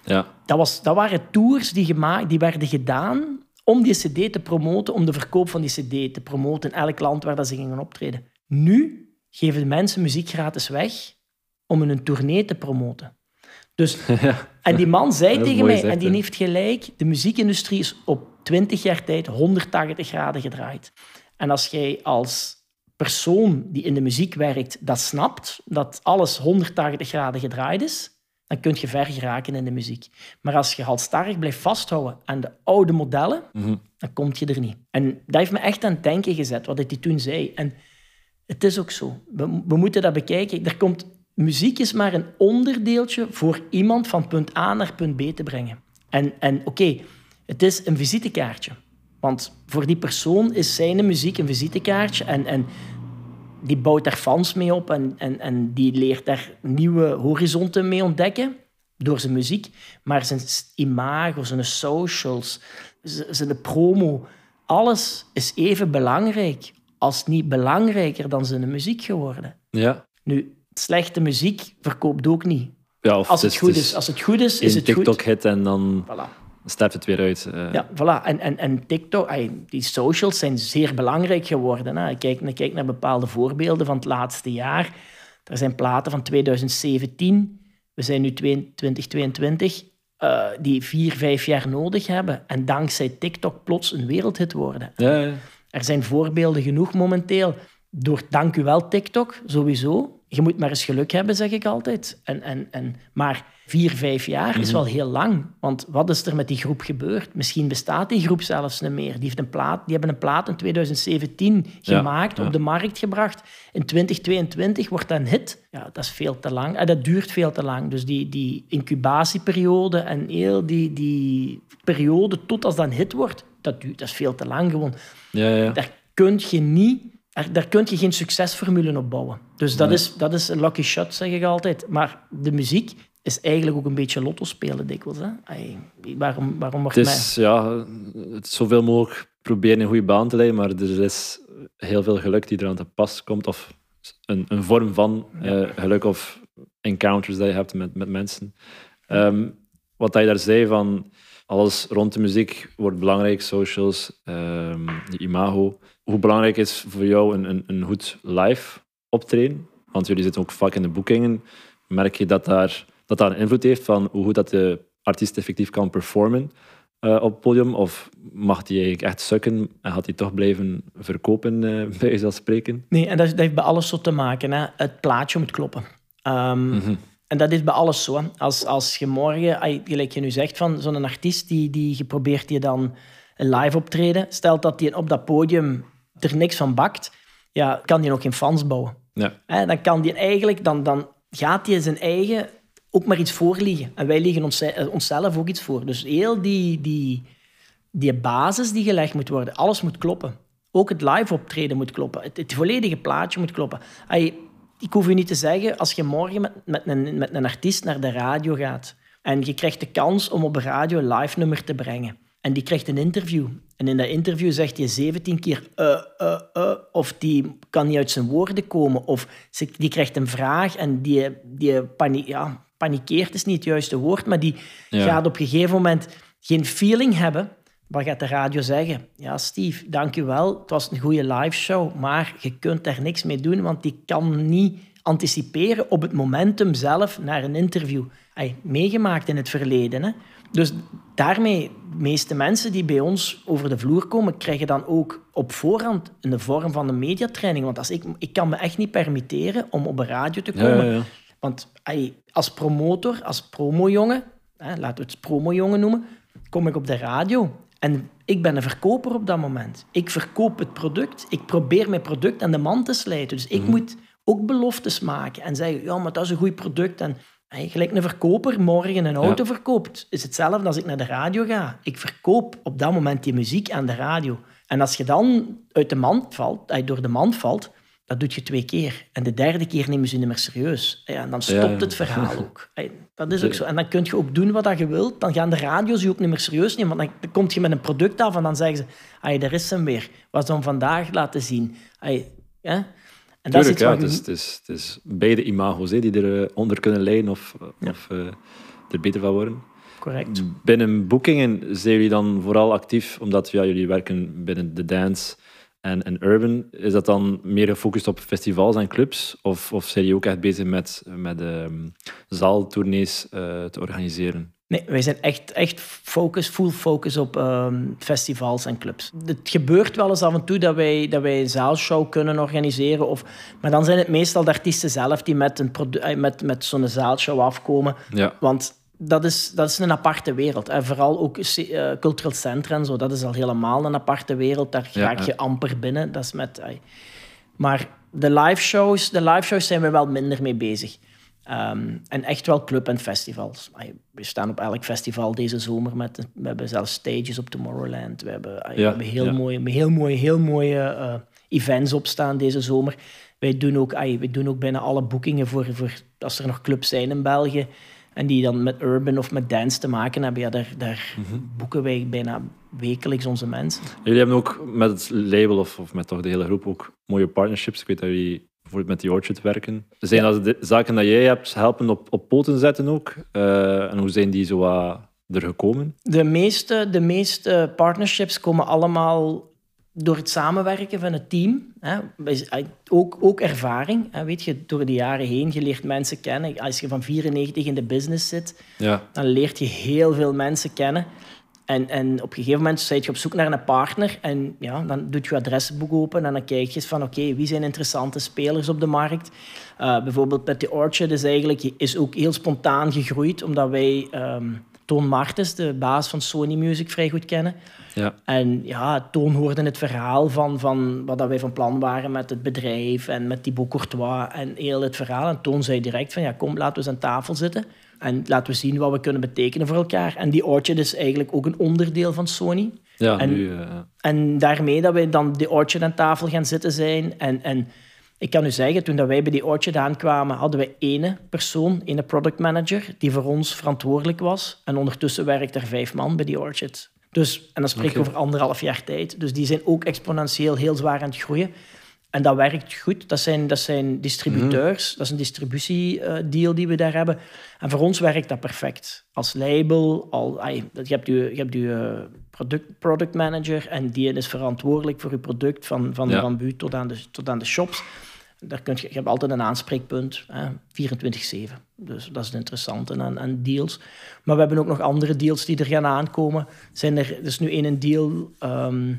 A: ja.
B: dat, was, dat waren tours die, gemaakt, die werden gedaan om die cd te promoten, om de verkoop van die cd te promoten in elk land waar dat ze gingen optreden. Nu geven de mensen muziek gratis weg om hun tournee te promoten. Dus, En die man zei tegen mij, en die heeft gelijk, de muziekindustrie is op 20 jaar tijd 180 graden gedraaid. En als jij als persoon die in de muziek werkt dat snapt, dat alles 180 graden gedraaid is, dan kun je ver geraken in de muziek. Maar als je halstarrig blijft vasthouden aan de oude modellen, mhm. dan kom je er niet. En dat heeft me echt aan het denken gezet, wat hij toen zei. En het is ook zo. We, we moeten dat bekijken. Er komt, muziek is maar een onderdeeltje voor iemand van punt A naar punt B te brengen. En, en oké, het is een visitekaartje. Want voor die persoon is zijn muziek een visitekaartje. En, en die bouwt daar fans mee op en, en, en die leert daar nieuwe horizonten mee ontdekken door zijn muziek. Maar zijn imago, zijn socials, zijn promo, alles is even belangrijk, als niet belangrijker dan zijn muziek geworden.
A: Ja.
B: Nu, slechte muziek verkoopt ook niet.
A: Ja,
B: als het, goed is. Als het goed is, is het
A: TikTok
B: goed.
A: TikTok-hit en dan... Voilà sterft het weer uit.
B: Uh. Ja, voilà. En, en, en TikTok, die socials zijn zeer belangrijk geworden. Hè. Kijk, kijk naar bepaalde voorbeelden van het laatste jaar. Er zijn platen van 2017, we zijn nu 2022, uh, eh, die vier, vijf jaar nodig hebben. En dankzij TikTok plots een wereldhit worden.
A: Ja, ja.
B: Er zijn voorbeelden genoeg momenteel. Door dank u wel TikTok, sowieso. Je moet maar eens geluk hebben, zeg ik altijd. En, en, en, maar vier, vijf jaar is mhm. wel heel lang. Want wat is er met die groep gebeurd? Misschien bestaat die groep zelfs niet meer. Die, heeft een plaat, die hebben een plaat in 2017 gemaakt, op de markt gebracht. In 2022 wordt dat een hit. Ja, dat is veel te lang. En ah, dat duurt veel te lang. Dus die, die incubatieperiode en heel die, die periode tot als dat een hit wordt, dat, duurt, dat is veel te lang gewoon.
A: Ja, ja.
B: Daar kun je niet daar kun je geen succesformule op bouwen. Dus dat, is, dat is een lucky shot, zeg ik altijd. Maar de muziek is eigenlijk ook een beetje lotto spelen dikwijls. Hè? Ay, waarom, waarom wordt
A: het is, Ja, het zoveel mogelijk proberen een goede baan te leiden, maar er is heel veel geluk die eraan te pas komt. Of een, een vorm van uh, geluk of encounters dat je hebt met, met mensen. Um, wat je daar zei van alles rond de muziek wordt belangrijk, socials, um, je imago. Hoe belangrijk is voor jou een, een, een goed live optreden? Want jullie zitten ook vaak in de boekingen. Merk je dat daar, dat daar een invloed heeft van hoe goed dat de artiest effectief kan performen uh, op het podium? Of mag die eigenlijk echt sukken en gaat hij toch blijven verkopen, uh, bij je zal spreken?
B: Nee, en dat, dat, heeft bij alles zo te maken. Hè. Het plaatje moet kloppen. Um, en dat is bij alles zo. Als, als je morgen, gelijk je nu zegt, van zo'n artiest die, die probeert je dan een live optreden, stelt dat hij op dat podium er niks van bakt, ja, kan hij nog geen fans bouwen. Ja. dan kan die eigenlijk, dan, dan gaat hij zijn eigen ook maar iets voorliegen. En wij liggen ons, eh, onszelf ook iets voor. Dus heel die, die, die basis die gelegd moet worden, alles moet kloppen. Ook het live optreden moet kloppen. Het, het volledige plaatje moet kloppen ik hoef u niet te zeggen, als je morgen met, met, een, met een artiest naar de radio gaat en je krijgt de kans om op een radio een live nummer te brengen en die krijgt een interview en in dat interview zegt hij 17 keer uh, uh, uh, of die kan niet uit zijn woorden komen of die krijgt een vraag en die, die panie, ja, panikeert is niet het juiste woord, maar die gaat op een gegeven moment geen feeling hebben wat gaat de radio zeggen? Ja, Steve, dank u wel. Het was een goede live show, maar je kunt daar niks mee doen, want die kan niet anticiperen op het momentum zelf naar een interview. Hij meegemaakt in het verleden. Hè? Dus daarmee, de meeste mensen die bij ons over de vloer komen, krijgen dan ook op voorhand een vorm van een mediatraining. Want als ik, ik kan me echt niet permitteren om op een radio te komen. Ja, ja, ja. Want als promotor, als promojongen, laten we het promojongen noemen, kom ik op de radio. En ik ben een verkoper op dat moment. Ik verkoop het product. Ik probeer mijn product aan de man te slijten. Dus ik mhm. moet ook beloftes maken en zeggen, ja, maar dat is een goed product. En gelijk een verkoper morgen een auto verkoopt, is hetzelfde als ik naar de radio ga. Ik verkoop op dat moment die muziek aan de radio. En als je dan uit de mand valt, door de mand valt, dat doet je twee keer. En de derde keer nemen ze je niet meer serieus. Ja, en dan stopt het verhaal ook. Dat is ook zo. En dan kun je ook doen wat je wilt. Dan gaan de radio's je ook niet meer serieus nemen. Want dan kom je met een product af en dan zeggen ze... Ay, daar is hem weer. Wat ze dan vandaag laten zien. Ay, ja?
A: En dat is ja, het, is, het, is, het is beide imago's hè, die eronder kunnen leiden of, of uh, er beter van worden.
B: Correct.
A: Binnen boekingen zijn jullie dan vooral actief, omdat ja, jullie werken binnen de dance en, en urban, is dat dan meer gefocust op festivals en clubs? Of, of zijn jullie ook echt bezig met, met um, zaaltournees uh, te organiseren?
B: Nee, wij zijn echt, echt focus, full focus op um, festivals en clubs. Het gebeurt wel eens af en toe dat wij, dat wij een zaalshow kunnen organiseren. Of, maar dan zijn het meestal de artiesten zelf die met, een eh, met, met zo'n zaalshow afkomen. Ja. Want dat is, dat is een aparte wereld. En vooral ook uh, cultureel centra en zo, dat is al helemaal een aparte wereld. Daar raak je amper binnen. Dat is met, maar de live shows, de live shows zijn we wel minder mee bezig. Um, en echt wel club en festivals. we staan op elk festival deze zomer. Met, we hebben zelfs stages op Tomorrowland. We hebben, we hebben heel, mooie, heel mooie, heel mooie uh, events opstaan deze zomer. Wij doen ook, wij doen ook bijna alle boekingen voor, voor als er nog clubs zijn in België en die dan met urban of met dance te maken hebben, ja, daar, daar mhm. boeken wij bijna wekelijks onze mensen.
A: Jullie hebben ook met het label of, of met toch de hele groep ook mooie partnerships. Ik weet dat jullie bijvoorbeeld met die Orchard werken. Zijn dat de zaken dat jij hebt helpen op, op poten zetten ook? Uh, en hoe zijn die zo uh, er gekomen?
B: De meeste, de meeste partnerships komen allemaal door het samenwerken van het team, hè, ook, ook ervaring, hè, weet je, door de jaren heen, je leert mensen kennen. Als je van 94 in de business zit, ja. dan leert je heel veel mensen kennen. En, en op een gegeven moment ben je op zoek naar een partner en ja, dan doet je adresboek open en dan kijk je van oké, wie zijn interessante spelers op de markt. Uh, bijvoorbeeld met Orchard is eigenlijk is ook heel spontaan gegroeid, omdat wij um, Toon Martens, de baas van Sony Music, vrij goed kennen. Ja. En ja, Toon hoorde het verhaal van, van wat wij van plan waren met het bedrijf en met Thibaut Courtois en heel het verhaal. En Toon zei direct van ja, kom, laten we eens aan tafel zitten en laten we zien wat we kunnen betekenen voor elkaar. En die Orchard is eigenlijk ook een onderdeel van Sony.
A: Ja,
B: en,
A: nu, uh...
B: en daarmee dat wij dan die Orchard aan tafel gaan zitten zijn en, en Ik kan u zeggen, toen dat wij bij die Orchard aankwamen, hadden wij ene persoon, ene product manager, die voor ons verantwoordelijk was. En ondertussen werkt er vijf man bij die Orchard. Dus, en dan spreek ik over anderhalf jaar tijd. Dus die zijn ook exponentieel heel zwaar aan het groeien. En dat werkt goed. Dat zijn, dat zijn distributeurs. Dat is een distributiedeal die we daar hebben. En voor ons werkt dat perfect. Als label, al, je hebt je, je hebt je eh, product, product manager en die is verantwoordelijk voor je product van, van, ja. van tot aan, de, tot aan de shops. Daar kun je, je hebt altijd een aanspreekpunt, 24-7. Dus dat is het interessante aan, deals. Maar we hebben ook nog andere deals die er gaan aankomen. Zijn er, er is nu één deal ehm,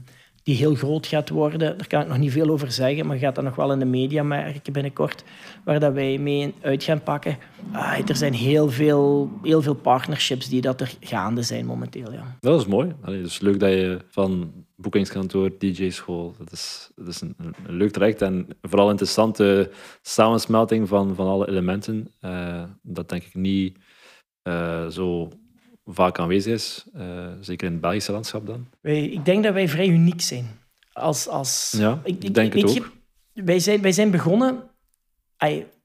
B: die heel groot gaat worden. Daar kan ik nog niet veel over zeggen, maar gaat dat nog wel in de media merken binnenkort, waar dat wij mee uit gaan pakken. Ah, er zijn heel veel, heel veel partnerships die dat er gaande zijn momenteel. Ja.
A: Dat is mooi. Het is leuk dat je van boekingskantoor, DJ-school, dat is, dat is een, een, leuk traject en vooral interessante samensmelting van, van alle elementen. Uh, dat denk ik niet uh, zo vaak aanwezig is, uh, zeker in het Belgische landschap dan?
B: Wij, ik denk dat wij vrij uniek zijn. Als, als,
A: ja, ik, denk het ook.
B: wij, zijn, wij zijn begonnen,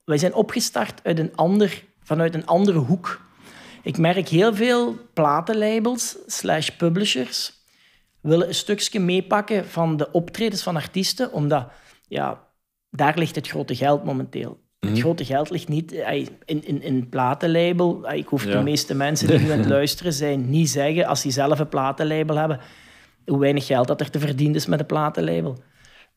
B: wij zijn opgestart uit een ander, vanuit een andere hoek. Ik merk heel veel platenlabels slash publishers willen een stukje meepakken van de optredens van artiesten, omdat ja, daar ligt het grote geld momenteel. Het mhm. grote geld ligt niet in, in, in platenlabel. Ik hoef de meeste mensen die nu aan het luisteren zijn niet zeggen, als die zelf een platenlabel hebben, hoe weinig geld dat er te verdienen is met een platenlabel.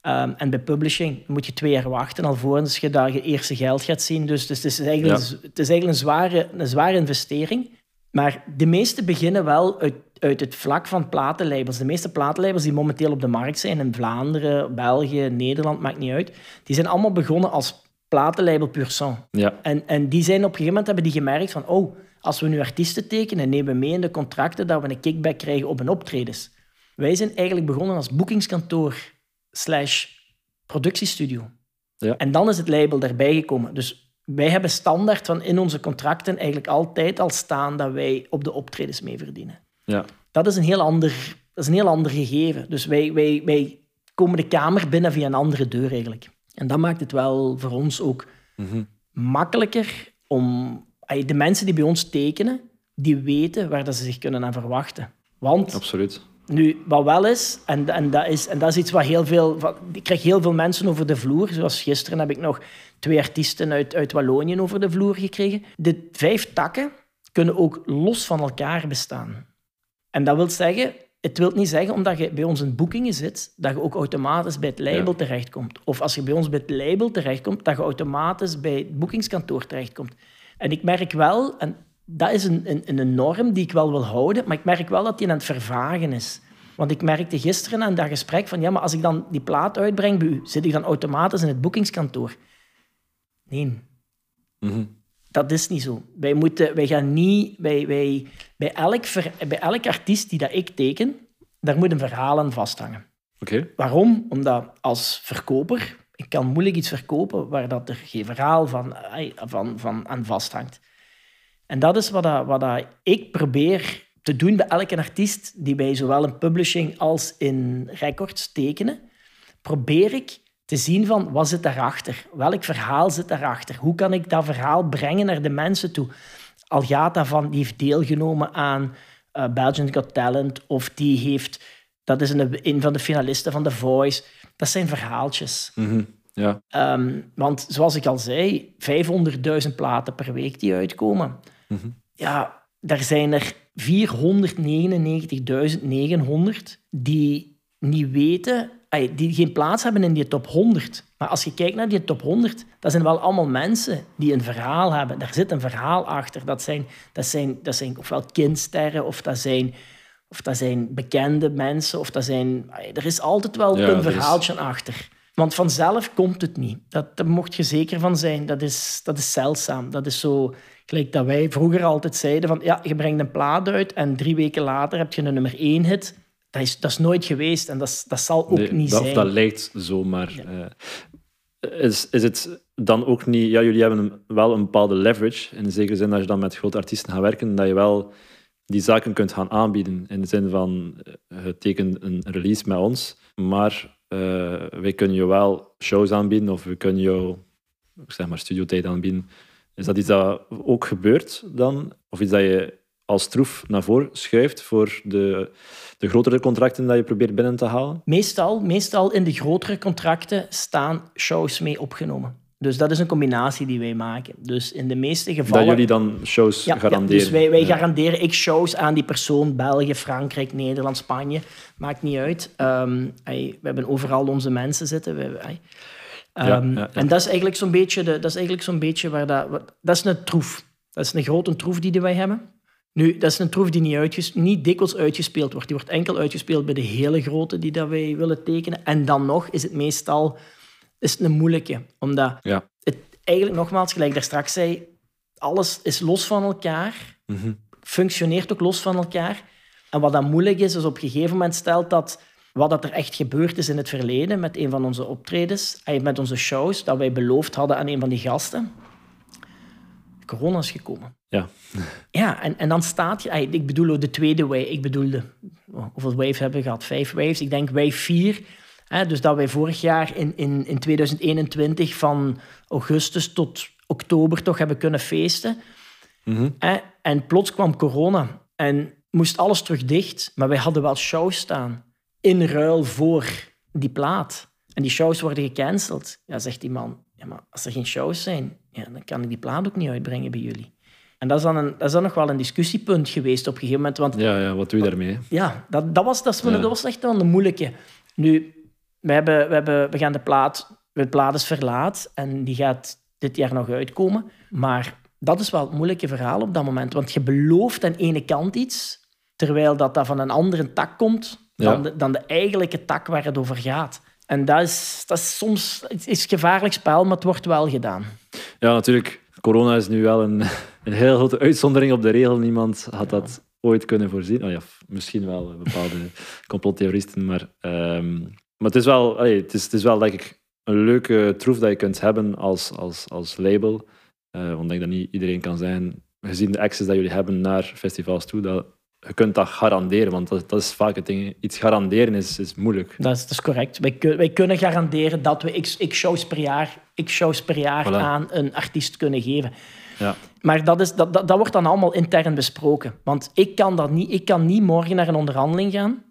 B: Um, en bij publishing moet je twee jaar wachten alvorens je daar je eerste geld gaat zien. Dus, dus het, is eigenlijk, het is eigenlijk een zware, een zware investering. Maar de meeste beginnen wel uit, uit het vlak van platenlabels. De meeste platenlabels die momenteel op de markt zijn in Vlaanderen, België, Nederland, maakt niet uit. Die zijn allemaal begonnen als platenlabel pur sang.
A: Ja.
B: En, en die zijn op een gegeven moment hebben die gemerkt van, oh, als we nu artiesten tekenen, nemen we mee in de contracten dat we een kickback krijgen op een optredens. Wij zijn eigenlijk begonnen als boekingskantoor slash productiestudio.
A: Ja.
B: En dan is het label erbij gekomen. Dus wij hebben standaard van in onze contracten eigenlijk altijd al staan dat wij op de optredens mee verdienen.
A: Ja.
B: Dat is een heel ander, dat is een heel ander gegeven. Dus wij, wij, wij komen de kamer binnen via een andere deur eigenlijk. En dat maakt het wel voor ons ook
A: mhm.
B: makkelijker om... De mensen die bij ons tekenen, die weten waar dat ze zich kunnen aan verwachten. Want...
A: Absoluut.
B: Nu, wat wel is, en, en, dat is, en dat is iets wat heel veel... Ik krijg heel veel mensen over de vloer. Zoals gisteren heb ik nog twee artiesten uit, uit Wallonië over de vloer gekregen. De vijf takken kunnen ook los van elkaar bestaan. En dat wil zeggen, het wil niet zeggen, omdat je bij ons in boekingen zit, dat je ook automatisch bij het label terechtkomt. Of als je bij ons bij het label terechtkomt, dat je automatisch bij het boekingskantoor terechtkomt. En ik merk wel, en dat is een, een, een norm die ik wel wil houden, maar ik merk wel dat die aan het vervagen is. Want ik merkte gisteren aan dat gesprek van, ja, maar als ik dan die plaat uitbreng bij u, zit ik dan automatisch in het boekingskantoor? Nee.
A: Mm
B: Dat is niet zo. Wij, moeten, wij gaan niet... Wij, wij, bij, elk bij elk artiest die dat ik teken, daar moet een verhaal aan vasthangen.
A: Oké.
B: Waarom? Omdat als verkoper... Ik kan moeilijk iets verkopen waar dat er geen verhaal van, van, van aan vasthangt. En dat is wat, dat, wat dat ik probeer te doen bij elke artiest die bij zowel in publishing als in records tekenen. Probeer ik te zien van wat zit daarachter? Welk verhaal zit daarachter? Hoe kan ik dat verhaal brengen naar de mensen toe? Al gaat dat van, die heeft deelgenomen aan uh, Belgian Got Talent of die heeft, dat is een, een van de finalisten van The Voice. Dat zijn verhaaltjes.
A: Mhm, ja.
B: Um, want zoals ik al zei, 500.000 platen per week die uitkomen.
A: Mhm.
B: Ja, daar zijn er 499.900 die niet weten, die geen plaats hebben in die top 100. Maar als je kijkt naar die top 100, dat zijn wel allemaal mensen die een verhaal hebben. Daar zit een verhaal achter. Dat zijn, dat zijn, dat zijn ofwel kindsterren, of dat zijn, of dat zijn bekende mensen, of dat zijn... Er is altijd wel een verhaaltje achter. Want vanzelf komt het niet. Dat, daar mocht je zeker van zijn. Dat is, dat is zeldzaam. Dat is zo... Gelijk dat wij vroeger altijd zeiden van... Ja, je brengt een plaat uit en drie weken later heb je een nummer één hit. Dat is, dat is nooit geweest en dat, dat zal ook niet
A: dat,
B: zijn.
A: Dat lijkt zo, maar... Ja. Uh, is, is het dan ook niet... Ja, jullie hebben wel een bepaalde leverage. In de zekere zin, als je dan met grote artiesten gaat werken, dat je wel die zaken kunt gaan aanbieden. In de zin van, het tekent een release met ons, maar uh, wij kunnen je wel shows aanbieden of we kunnen jou zeg maar, studiotijd aanbieden. Is dat iets dat ook gebeurt dan? Of iets dat je als troef naar voren schuift voor de, de grotere contracten dat je probeert binnen te halen?
B: Meestal, meestal in de grotere contracten staan shows mee opgenomen. Dus dat is een combinatie die wij maken. Dus in de meeste gevallen...
A: Dat jullie dan shows garanderen?
B: Ja, dus wij, wij garanderen ik shows aan die persoon. België, Frankrijk, Nederland, Spanje. Maakt niet uit. Um, we hebben overal onze mensen zitten. We, um, en dat is eigenlijk zo'n beetje, de, dat is eigenlijk zo'n beetje waar dat... Dat is een troef. Dat is een grote troef die wij hebben. Nu, dat is een troef die niet, uitges, niet dikwijls uitgespeeld wordt. Die wordt enkel uitgespeeld bij de hele grote die dat wij willen tekenen. En dan nog is het meestal is een moeilijke. Omdat ja. het eigenlijk, nogmaals, gelijk daar straks zei, alles is los van elkaar. Mm Functioneert ook los van elkaar. En wat dan moeilijk is, is op een gegeven moment stelt dat wat dat er echt gebeurd is in het verleden met een van onze optredens, met onze shows, dat wij beloofd hadden aan een van die gasten. Corona is gekomen.
A: Ja.
B: Ja, en, en dan staat je... Ik bedoel de tweede wave. Ik bedoel, de, hoeveel waves hebben we gehad? Vijf waves. Ik denk wave vier dus dat wij vorig jaar in, in, in 2021 van augustus tot oktober toch hebben kunnen feesten. Mhm. En plots kwam corona en moest alles terug dicht. Maar wij hadden wel shows staan in ruil voor die plaat. En die shows worden gecanceld. Ja, zegt die man, ja, maar als er geen shows zijn, ja, dan kan ik die plaat ook niet uitbrengen bij jullie. En dat is, dan een, dat is dan nog wel een discussiepunt geweest op een gegeven moment. Want,
A: ja, ja, wat doe je daarmee?
B: Ja, dat, dat, was, dat, was, dat was echt wel een moeilijke. Nu, we, hebben, we, hebben, we gaan de plaat, de plaat is verlaat en die gaat dit jaar nog uitkomen. Maar dat is wel het moeilijke verhaal op dat moment. Want je belooft aan ene kant iets, terwijl dat, dat van een andere tak komt dan, de, dan de eigenlijke tak waar het over gaat. En dat is, dat is soms is gevaarlijk spel, maar het wordt wel gedaan.
A: Ja, natuurlijk. Corona is nu wel een, een heel grote uitzondering op de regel. Niemand had dat ooit kunnen voorzien. Oh ja, misschien wel bepaalde complottheoristen, maar ehm, maar het is wel, het, is, het is wel denk ik, een leuke troef dat je kunt hebben als, als, als label. Uh, want denk dat niet iedereen kan zijn, gezien de access dat jullie hebben naar festivals toe, dat je kunt dat garanderen. Want dat, dat is vaak het ding. Iets garanderen is, is moeilijk.
B: Dat is, dat is correct. Wij, wij kunnen garanderen dat we x, x shows per jaar, x shows per jaar aan een artiest kunnen geven.
A: Ja.
B: Maar dat, is, dat, dat, dat wordt dan allemaal intern besproken. Want ik kan, dat niet, ik kan niet morgen naar een onderhandeling gaan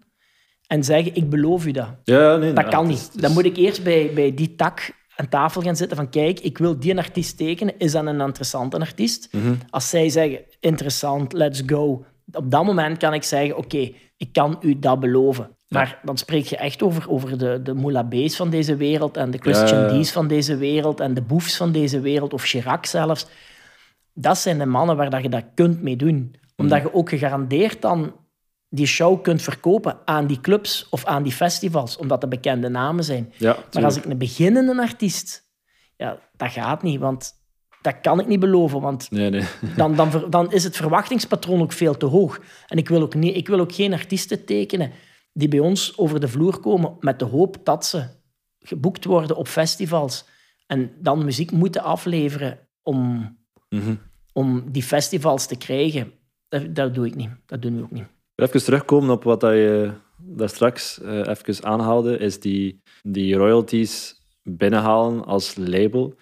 B: en zeggen, ik beloof u dat.
A: Ja, nee,
B: dat kan niet. Dan moet ik eerst bij, bij die tak aan tafel gaan zitten van kijk, ik wil die artiest tekenen. Is dat een interessante artiest? Mhm. Als zij zeggen, interessant, let's go. Op dat moment kan ik zeggen, oké, ik kan u dat beloven. Maar dan spreek je echt over, over de, de Moula B's van deze wereld en de Christian D's van deze wereld en de Boefs van deze wereld, of Chirac zelfs. Dat zijn de mannen waar dat je dat kunt mee doen. Omdat mhm. je ook gegarandeerd dan die show kunt verkopen aan die clubs of aan die festivals, omdat de bekende namen zijn.
A: Ja,
B: maar als ik een beginnende artiest, ja, dat gaat niet, want dat kan ik niet beloven, want
A: nee, nee.
B: Dan, dan, dan is het verwachtingspatroon ook veel te hoog. En ik wil ook, niet, ik wil ook geen artiesten tekenen die bij ons over de vloer komen met de hoop dat ze geboekt worden op festivals en dan muziek moeten afleveren om, mhm. om die festivals te krijgen. Dat, dat doe ik niet. Dat doen we ook niet.
A: Even terugkomen op wat je daar straks uh, even aanhaalde, is die, die royalties binnenhalen als label.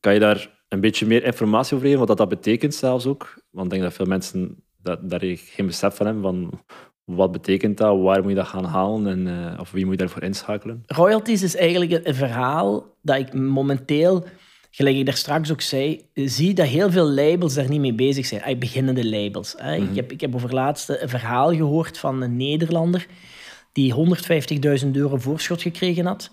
A: Kan je daar een beetje meer informatie over geven, wat dat, dat betekent zelfs ook? Want ik denk dat veel mensen dat, daar geen besef van hebben van wat betekent dat, waar moet je dat gaan halen en, uh, of wie moet je daarvoor inschakelen?
B: Royalties is eigenlijk een verhaal dat ik momenteel gelijk ik daar straks ook zei, zie dat heel veel labels daar niet mee bezig zijn. beginnende labels. Hè. ik, mhm. heb, ik heb over laatste een verhaal gehoord van een Nederlander die 150.000 euro voorschot gekregen had.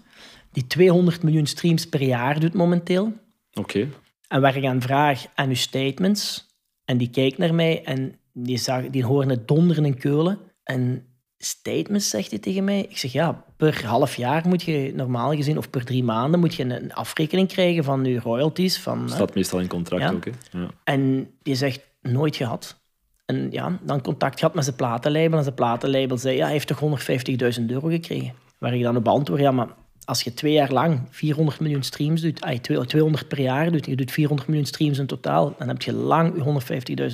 B: Die 200 miljoen streams per jaar doet momenteel.
A: Oké.
B: En waar ik aan vraag aan uw statements. En die kijkt naar mij en die, zag, die hoorde het donderen en keulen. En statements, zegt hij tegen mij. Ik zeg, ja, per half jaar moet je normaal gezien, of per drie maanden, moet je een afrekening krijgen van je royalties. Van,
A: staat meestal in contract ook, hè? Ja.
B: En die zegt, nooit gehad. En ja, dan contact gehad met zijn platenlabel. En zijn platenlabel zei, ja, hij heeft toch 150.000 euro gekregen. Waar ik dan op antwoord, ja, maar als je twee jaar lang 400 miljoen streams doet, ay, 200 per jaar doet, je doet 400 miljoen streams in totaal, dan heb je lang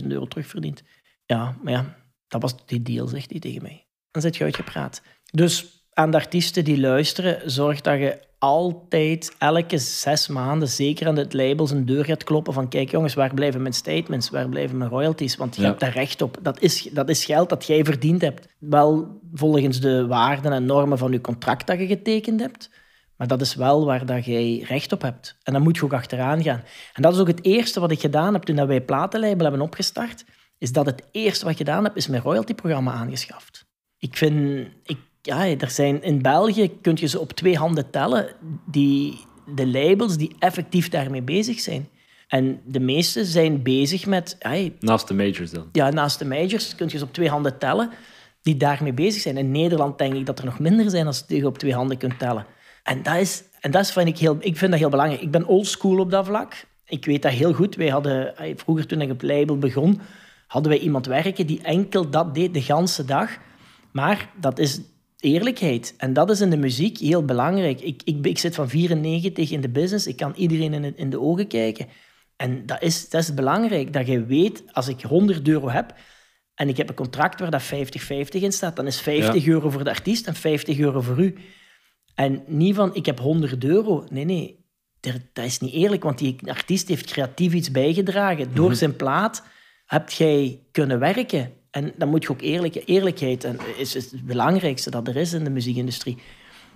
B: 150.000 euro terugverdiend. Ja, maar ja, dat was die deal, zegt hij tegen mij dan zit je uitgepraat. Dus aan de artiesten die luisteren, zorg dat je altijd, elke zes maanden, zeker aan het labels een deur gaat kloppen van kijk jongens, waar blijven mijn statements, waar blijven mijn royalties? Want je
A: Ja.
B: hebt daar recht op. Dat is, dat is geld dat jij verdiend hebt. Wel volgens de waarden en normen van je contract dat je getekend hebt, maar dat is wel waar dat jij recht op hebt. En dan moet je ook achteraan gaan. En dat is ook het eerste wat ik gedaan heb toen dat wij Platenlabel hebben opgestart, is dat het eerste wat ik gedaan heb, is mijn royalty-programma aangeschaft. Ik vind... Ik, ja, er zijn, in België kun je ze op twee handen tellen, die, de labels die effectief daarmee bezig zijn. En de meeste zijn bezig met...
A: Naast de majors dan.
B: ja, naast de majors kun je ze op twee handen tellen die daarmee bezig zijn. In Nederland denk ik dat er nog minder zijn als je op twee handen kunt tellen. En dat, is, en dat is, vind ik, heel, ik vind dat heel belangrijk. Ik ben oldschool op dat vlak. Ik weet dat heel goed. Wij hadden, vroeger toen ik op label begon, hadden wij iemand werken die enkel dat deed de ganse dag. Maar dat is eerlijkheid. En dat is in de muziek heel belangrijk. Ik, ik, ik zit van 94 in de business. Ik kan iedereen in, in de ogen kijken. En dat is, dat is belangrijk, dat je weet, als ik 100 euro heb en ik heb een contract waar dat 50-50 in staat, dan is 50 euro voor de artiest en 50 euro voor u. En niet van, ik heb 100 euro. Nee, nee, dat- is niet eerlijk, want die artiest heeft creatief iets bijgedragen. Door zijn plaat heb jij kunnen werken. En dan moet je ook eerlijk, eerlijkheid, en is, is het belangrijkste dat er is in de muziekindustrie.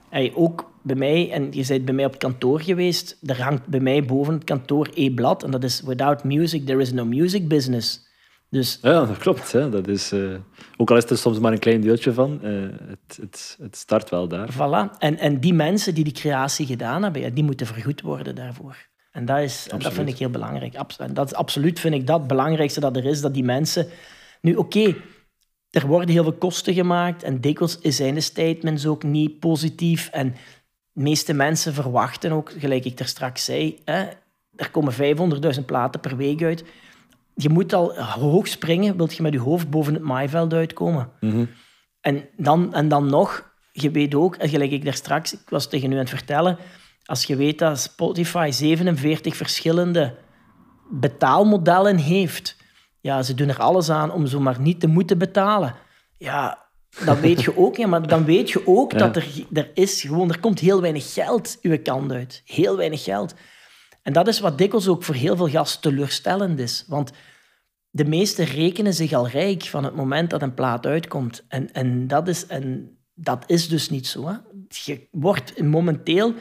B: Hey, ook bij mij, en je bent bij mij op het kantoor geweest, er hangt bij mij boven het kantoor E-blad, en dat is Without music, there is no music business. Dus
A: Ja, dat klopt. Hè. Dat is, eh, ook al is er soms maar een klein deeltje van, eh, het, het, het start wel daar.
B: voilà. En, en die mensen die die creatie gedaan hebben, die moeten vergoed worden daarvoor. En dat, is, en dat vind ik heel belangrijk. En dat is absoluut vind ik dat het belangrijkste dat er is, dat die mensen... Nu, oké, er worden heel veel kosten gemaakt en dikwijls zijn de statements ook niet positief. En de meeste mensen verwachten ook, gelijk ik er straks zei, hè, er komen 500.000 platen per week uit. Je moet al hoog springen, wilt je met je hoofd boven het maaiveld uitkomen. En dan, en dan nog, je weet ook, gelijk ik daar straks, ik was tegen u aan het vertellen, als je weet dat Spotify 47 verschillende betaalmodellen heeft, ja, ze doen er alles aan om zomaar niet te moeten betalen. Ja, dat weet je ook, ja, maar dan weet je ook
A: Ja.
B: dat er, er is gewoon, er komt heel weinig geld uw kant uit. Heel weinig geld. En dat is wat dikwijls ook voor heel veel gasten teleurstellend is. Want de meesten rekenen zich al rijk van het moment dat een plaat uitkomt. En, en, dat, is, en dat is dus niet zo. Hè. Je wordt momenteel,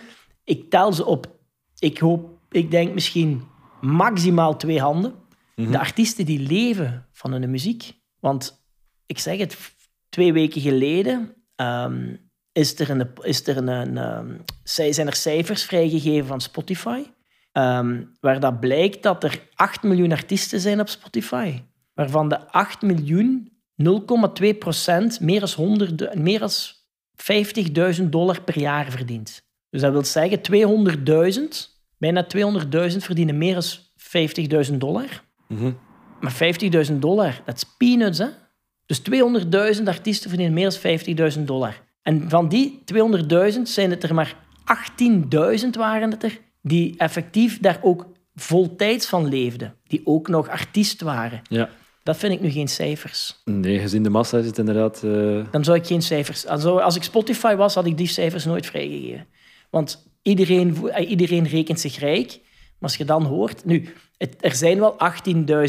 B: ik tel ze op, ik hoop, ik denk misschien maximaal twee handen. De artiesten die leven van hun muziek. Want ik zeg het, twee weken geleden ehm, is er een, is er een, een, ehm, zij- zijn er cijfers vrijgegeven van Spotify. Ehm, waar dat blijkt dat er 8 miljoen artiesten zijn op Spotify. Waarvan de 8 miljoen 0,2 procent meer dan 100 meer dan 50.000 dollar per jaar verdient. Dus dat wil zeggen 200.000, bijna 200.000 verdienen meer dan 50.000 dollar.
A: Mhm.
B: Maar 50.000 dollar, dat is peanuts, hè? Dus 200.000 artiesten verdienen meer dan 50.000 dollar. En van die 200.000 zijn het er maar 18.000 waren het er die effectief daar ook voltijds van leefden. Die ook nog artiest waren.
A: Ja.
B: Dat vind ik nu geen cijfers.
A: Nee, gezien de massa is het inderdaad... eh,
B: Dan zou ik geen cijfers... Als ik Spotify was, had ik die cijfers nooit vrijgegeven. Want iedereen, eh, iedereen rekent zich rijk. Maar als je dan hoort... Nu, het, er zijn wel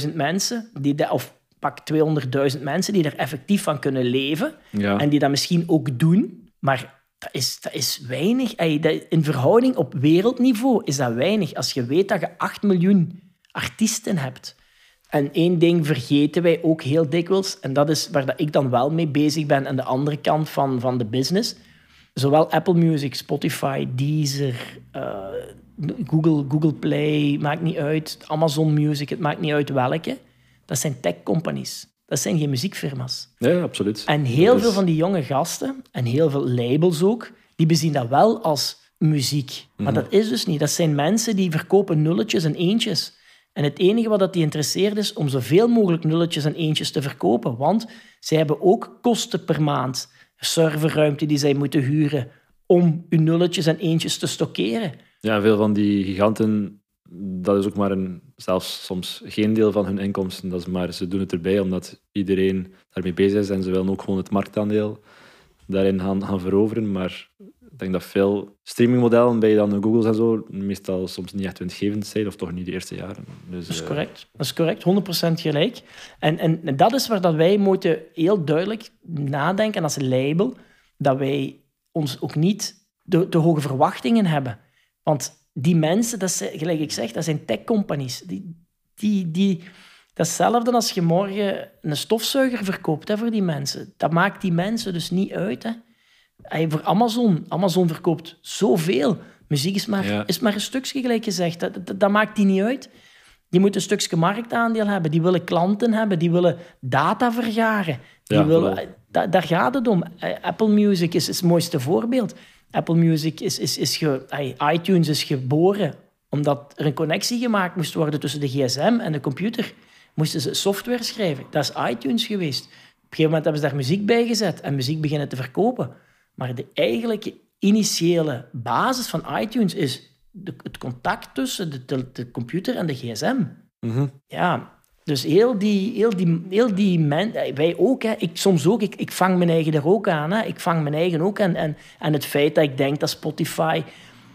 B: 18.000 mensen, die of pak 200.000 mensen, die er effectief van kunnen leven.
A: ja.
B: En die dat misschien ook doen. Maar dat is, dat is weinig. In verhouding op wereldniveau is dat weinig. Als je weet dat je 8 miljoen artiesten hebt. En één ding vergeten wij ook heel dikwijls. En dat is waar dat ik dan wel mee bezig ben aan de andere kant van, van de business. Zowel Apple Music, Spotify, Deezer, eh, Google, Google Play, maakt niet uit. Amazon Music, het maakt niet uit welke. Dat zijn tech-companies. Dat zijn geen muziekfirma's.
A: ja, absoluut.
B: En heel
A: is-
B: veel van die jonge gasten, en heel veel labels ook, die bezien dat wel als muziek. Maar dat is dus niet. Dat zijn mensen die verkopen nulletjes en eentjes. En het enige wat dat die interesseert is om zoveel mogelijk nulletjes en eentjes te verkopen. Want zij hebben ook kosten per maand. Serverruimte die zij moeten huren om hun nulletjes en eentjes te stockeren.
A: Ja, veel van die giganten, dat is ook maar een, zelfs soms geen deel van hun inkomsten. Dat is maar, ze doen het erbij omdat iedereen daarmee bezig is en ze willen ook gewoon het marktaandeel daarin gaan, gaan veroveren. Maar ik denk dat veel streamingmodellen bij dan de Googles en zo meestal soms niet echt winstgevend zijn, of toch niet de eerste jaren. Dus,
B: Dat is
A: eh,
B: correct. Dat is correct, 100% gelijk. En, en, en dat is waar dat wij moeten heel duidelijk nadenken als label, dat wij ons ook niet de, de hoge verwachtingen hebben. Want die mensen, dat zijn, gelijk ik zeg, dat zijn tech-companies. Die, die, die, dat is hetzelfde als je morgen een stofzuiger verkoopt hè, voor die mensen. Dat maakt die mensen dus niet uit. Hè. Hey, voor Amazon. Amazon verkoopt zoveel. Muziek is maar,
A: Ja.
B: is maar een stukje, gelijk gezegd. Dat, dat, dat maakt die niet uit. Die moeten een stukje marktaandeel hebben. Die willen klanten hebben. Die willen data vergaren. Die
A: Ja,
B: willen, da- daar gaat het om. Eh, Apple Music is, is het mooiste voorbeeld. Apple Music is, is, is ge, iTunes is geboren omdat er een connectie gemaakt moest worden tussen de gsm en de computer. Moesten ze software schrijven. Dat is iTunes geweest. Op een gegeven moment hebben ze daar muziek bij gezet en muziek beginnen te verkopen. Maar de eigenlijke initiële basis van iTunes is de, het contact tussen de, de, de computer en de gsm.
A: mhm.
B: Ja, dus heel die, heel die, heel die eh, wij ook, hè. ik soms ook, ik, ik vang mijn eigen er ook aan. Hè. Ik vang mijn eigen ook aan. En, en het feit dat ik denk dat Spotify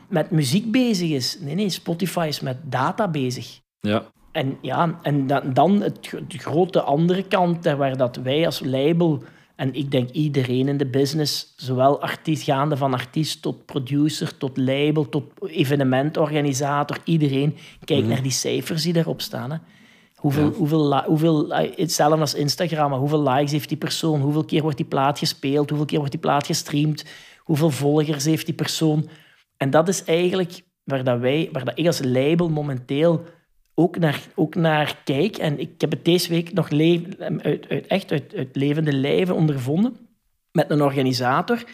B: met muziek bezig is. Nee, nee, Spotify is met data bezig.
A: Ja,
B: En ja, en dan, dan het, de grote andere kant, hè, waar dat wij als label, en ik denk iedereen in de business, zowel artiest, gaande van artiest tot producer, tot label, tot evenementorganisator, iedereen kijkt naar die cijfers die daarop staan. Hè. Hoeveel, hoeveel, hetzelfde als Instagram, maar hoeveel likes heeft die persoon? Hoeveel keer wordt die plaat gespeeld? Hoeveel keer wordt die plaat gestreamd? Hoeveel volgers heeft die persoon? En dat is eigenlijk waar, dat wij, waar dat ik als label momenteel ook naar, ook naar kijk. En ik heb het deze week nog uit, uit, echt uit, uit levende lijven ondervonden met een organisator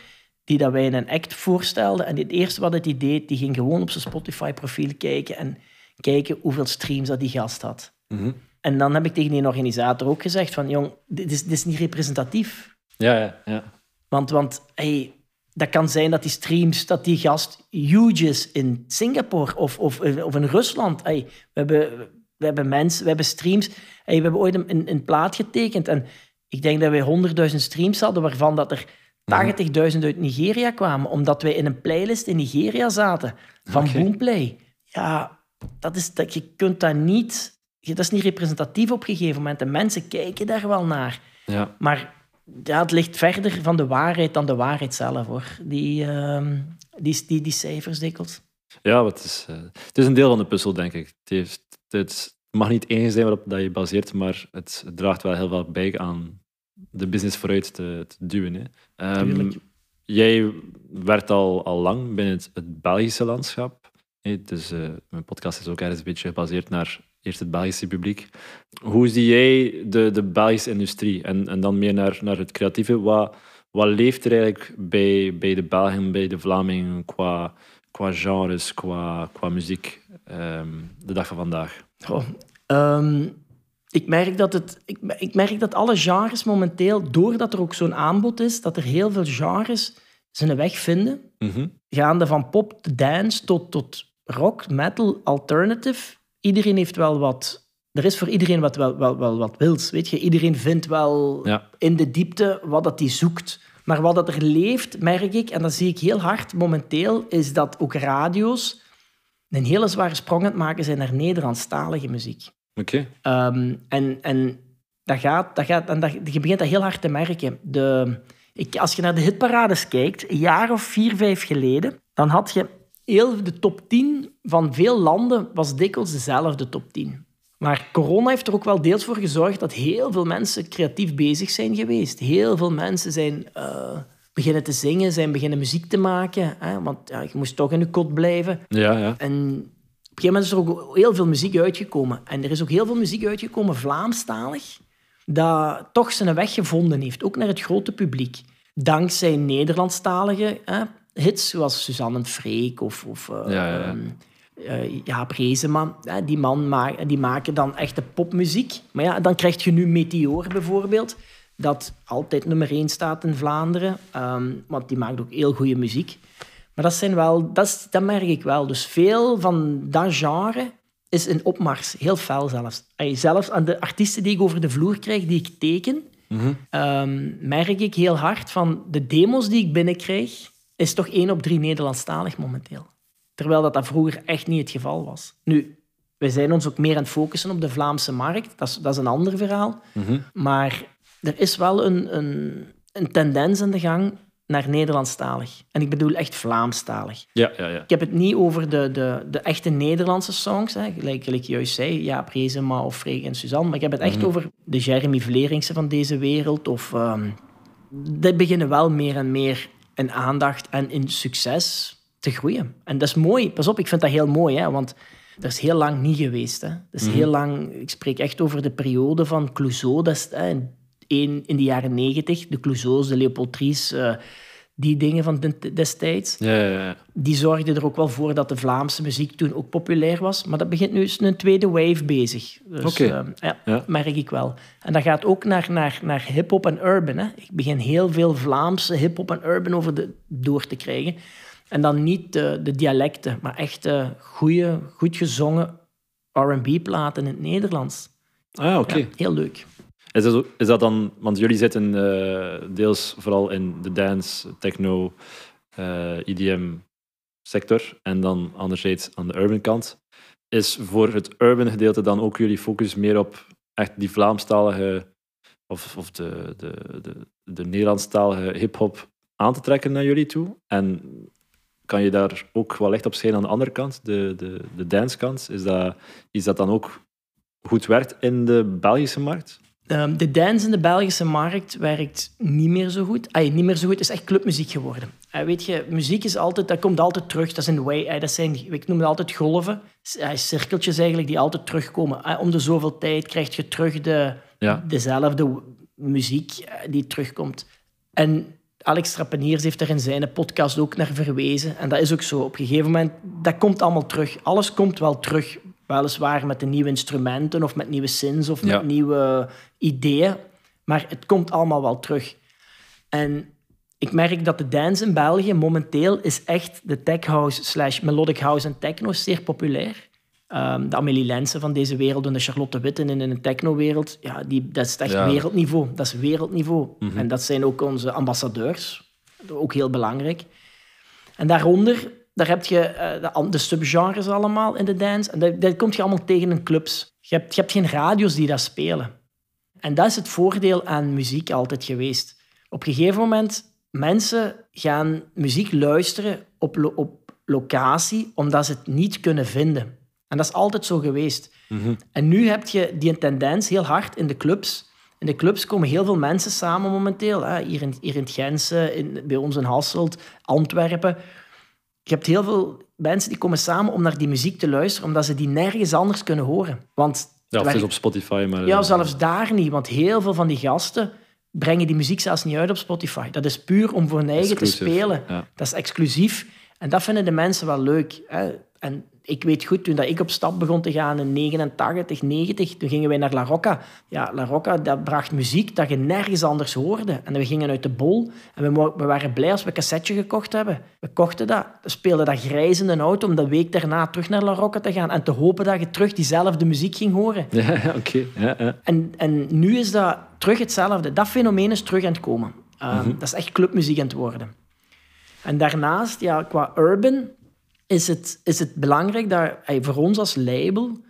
B: die dat wij een act voorstelden. En het eerste wat het idee deed, die ging gewoon op zijn Spotify-profiel kijken en kijken hoeveel streams dat die gast had.
A: Mhm.
B: En dan heb ik tegen die organisator ook gezegd van, jong, dit is, dit is niet representatief.
A: ja, ja. ja.
B: Want, want hey, dat kan zijn dat die streams, dat die gast huge is in Singapore of, of, of in Rusland. Hey, we, hebben, we hebben mensen, we hebben streams. Hey, we hebben ooit een, een, plaat getekend en ik denk dat wij 100.000 streams hadden, waarvan dat er 80.000 uit Nigeria kwamen, omdat wij in een playlist in Nigeria zaten van
A: Oké.
B: Boomplay. Ja, dat is, dat, je kunt dat niet... Dat is niet representatief op een gegeven moment. De mensen kijken daar wel naar.
A: ja.
B: Maar ja, het ligt verder van de waarheid dan de waarheid zelf, hoor. Die, ehm, die, die, die cijfers dikwijls.
A: Ja, wat is, eh, het is een deel van de puzzel, denk ik. Het, heeft, het mag niet één zijn waarop dat je baseert, maar het, het draagt wel heel veel bij aan de business vooruit te, te duwen. Hè. Ehm, jij werkt al, al lang binnen het, het Belgische landschap. hè. Dus eh, mijn podcast is ook ergens een beetje gebaseerd naar eerst het Belgische publiek. Hoe zie jij de, de Belgische industrie en, en dan meer naar, naar het creatieve? Wat, wat leeft er eigenlijk bij, bij de Belgen, bij de Vlamingen qua, qua genres, qua, qua muziek ehm, de dag van vandaag?
B: Ehm, ik, merk dat het, ik, ik merk dat alle genres momenteel, doordat er ook zo'n aanbod is, dat er heel veel genres zijn weg vinden.
A: Mhm.
B: Gaande van pop, dance tot, tot rock, metal, alternative. Iedereen heeft wel wat... Er is voor iedereen wat, wel, wel, wel wat wils. Weet je? Iedereen vindt wel
A: Ja.
B: in de diepte wat dat hij zoekt. Maar wat dat er leeft, merk ik, en dat zie ik heel hard momenteel, is dat ook radio's een hele zware sprong aan het maken zijn naar Nederlandstalige muziek.
A: Oké.
B: Ehm, en, en dat gaat, dat gaat, en dat, je begint dat heel hard te merken. De, ik, als je naar de hitparades kijkt, een jaar of vier, vijf geleden, dan had je heel de top 10 van veel landen was dikwijls dezelfde top 10. Maar corona heeft er ook wel deels voor gezorgd dat heel veel mensen creatief bezig zijn geweest. Heel veel mensen zijn eh, beginnen te zingen, zijn beginnen muziek te maken. Hè? Want ja, je moest toch in de kot blijven.
A: Ja, ja.
B: En op een gegeven moment is er ook heel veel muziek uitgekomen. En er is ook heel veel muziek uitgekomen, Vlaamstalig, dat toch zijn weg gevonden heeft, ook naar het grote publiek. Dankzij Nederlandstalige hè, hits, zoals Suzanne en Freek of, of eh,
A: Ja, ja,
B: ehm, eh, Jaap Rezeman. Hè, die, man ma die maken dan echte popmuziek. Maar ja, dan krijg je nu Meteor bijvoorbeeld, dat altijd nummer één staat in Vlaanderen. ehm, want die maakt ook heel goede muziek. Maar dat, zijn wel, dat, is, dat merk ik wel. Dus veel van dat genre is in opmars. Heel fel zelfs. Ey, zelfs aan de artiesten die ik over de vloer krijg, die ik teken, ehm, merk ik heel hard van de demos die ik binnenkrijg, is toch één op drie Nederlandstalig momenteel. Terwijl dat, dat vroeger echt niet het geval was. Nu, wij zijn ons ook meer aan het focussen op de Vlaamse markt. Dat is, dat is een ander verhaal. Maar er is wel een, een, een tendens aan de gang naar Nederlandstalig. En ik bedoel echt Vlaamstalig.
A: Ja, ja, ja.
B: Ik heb het niet over de, de, de echte Nederlandse songs, hè, gelijk, gelijk je juist zei, ja, Prezema of Freek en Suzanne. Maar ik heb het echt over de Jeremy Vleringse van deze wereld. Of, ehm, die beginnen wel meer en meer in aandacht en in succes te groeien. En dat is mooi. Pas op, ik vind dat heel mooi, hè, want dat is heel lang niet geweest. Hè. Dat is heel lang... Ik spreek echt over de periode van Clouseau. Dat is, hè, in, in de jaren negentig. De Clouseaus, de Leopold Tries, eh, die dingen van de- destijds.
A: Ja, ja, ja.
B: Die zorgden er ook wel voor dat de Vlaamse muziek toen ook populair was. Maar dat begint nu is een tweede wave bezig. Dus,
A: Oké.
B: eh, ja, merk ik wel. En dat gaat ook naar, naar, naar hip-hop en urban. Hè. Ik begin heel veel Vlaamse hip-hop en urban over de, door te krijgen. En dan niet de, de dialecten, maar echt eh, goede, goed gezongen RB-platen in het Nederlands.
A: Ah, oké.
B: Heel leuk.
A: Is, dat, is dan... Want jullie zitten eh, deels vooral in de dance, techno, eh EDM-sector. En dan anderzijds aan de urban kant. Is voor het urban gedeelte dan ook jullie focus meer op echt die Vlaamstalige... Of, of de, de, de, de Nederlandstalige hip-hop aan te trekken naar jullie toe? En kan je daar ook wel echt op schijnen aan de andere kant, de, de, de dancekant? Is dat, is dat dan ook goed werkt in de Belgische markt?
B: Ehm, de dance in de Belgische markt werkt niet meer zo goed. Ay, niet meer zo goed, het is echt clubmuziek geworden. Eh, weet je, muziek is altijd, dat komt altijd terug. Dat, is een way, eh, dat zijn, ik noem het altijd golven. Eh, cirkeltjes eigenlijk, die altijd terugkomen. Om de zoveel tijd krijg je terug de,
A: Ja.
B: dezelfde muziek die terugkomt. En Alex Trapeniers heeft er in zijn podcast ook naar verwezen. En dat is ook zo. Op een gegeven moment, dat komt allemaal terug. Alles komt wel terug. Weliswaar met de nieuwe instrumenten of met nieuwe synths of
A: Ja.
B: met nieuwe ideeën. Maar het komt allemaal wel terug. En ik merk dat de dance in België momenteel is echt de tech house slash melodic house en techno zeer populair. Ehm, de Amelie Lensen van deze wereld en de Charlotte Witten in een techno-wereld, ja, die, dat is echt
A: Ja.
B: wereldniveau. Dat is wereldniveau. En dat zijn ook onze ambassadeurs. Ook heel belangrijk. En daaronder, daar heb je eh, de, de subgenres allemaal in de dance. En dat, dat komt je allemaal tegen in clubs. Je hebt, je hebt geen radio's die dat spelen. En dat is het voordeel aan muziek altijd geweest. Op een gegeven moment, mensen gaan muziek luisteren op, lo- op locatie, omdat ze het niet kunnen vinden. En dat is altijd zo geweest. En nu heb je die tendens heel hard in de clubs. In de clubs komen heel veel mensen samen momenteel. Hè. Hier, in, hier in het Gentse, in, bij ons in Hasselt, Antwerpen. Je hebt heel veel mensen die komen samen om naar die muziek te luisteren, omdat ze die nergens anders kunnen horen. Want
A: Ja, of het is op Spotify, maar...
B: ja,
A: eh,
B: zelfs daar niet, want heel veel van die gasten brengen die muziek zelfs niet uit op Spotify. Dat is puur om voor hun eigen te spelen.
A: ja.
B: Dat is exclusief. En dat vinden de mensen wel leuk. Hè. En ik weet goed, toen dat ik op stap begon te gaan in 89, 90, toen gingen wij naar La Rocca. Ja, La Rocca, dat bracht muziek dat je nergens anders hoorde. En we gingen uit de bol en we, waren blij als we een cassetje gekocht hebben. We kochten dat, we speelden dat grijs in een auto om de week daarna terug naar La Rocca te gaan en te hopen dat je terug diezelfde muziek ging horen.
A: Ja, oké. Ja, ja.
B: En, en nu is dat terug hetzelfde. Dat fenomeen is terug aan het komen. Um, Dat is echt clubmuziek aan het worden. En daarnaast, ja, qua urban, is het, is het belangrijk dat voor ons als label,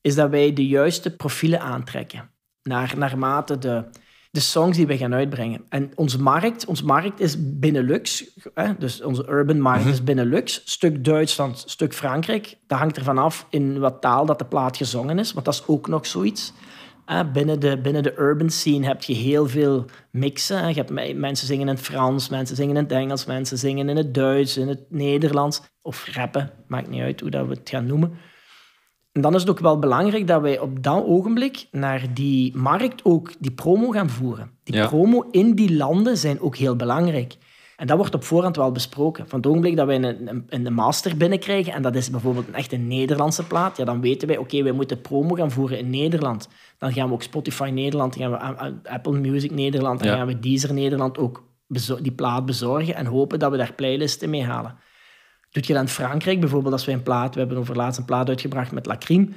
B: is dat wij de juiste profielen aantrekken. Naar, naarmate de, de songs die wij gaan uitbrengen. En onze markt, onze markt is Benelux. Hè? Dus onze urban markt is Benelux. Stuk Duitsland, stuk Frankrijk. Dat hangt ervan af in wat taal dat de plaat gezongen is. Want dat is ook nog zoiets. Hè, binnen, de, binnen de urban scene heb je heel veel mixen. Je hebt me- mensen zingen in het Frans, mensen zingen in het Engels, mensen zingen in het Duits, in het Nederlands. Of rappen, maakt niet uit hoe dat we het gaan noemen. En dan is het ook wel belangrijk dat wij op dat ogenblik naar die markt ook die promo gaan voeren. Die
A: Ja.
B: promo in die landen zijn ook heel belangrijk. En dat wordt op voorhand wel besproken. Van het ogenblik dat wij een, een, een master binnenkrijgen, en dat is bijvoorbeeld een echt een Nederlandse plaat, ja, dan weten wij, oké, wij moeten promo gaan voeren in Nederland. Dan gaan we ook Spotify Nederland, dan gaan we Apple Music Nederland, dan
A: Ja.
B: gaan we Deezer Nederland ook die plaat bezorgen en hopen dat we daar playlisten mee halen. Doet je dan in Frankrijk bijvoorbeeld, als wij een plaat, we hebben over laatst een plaat uitgebracht met Lacrime,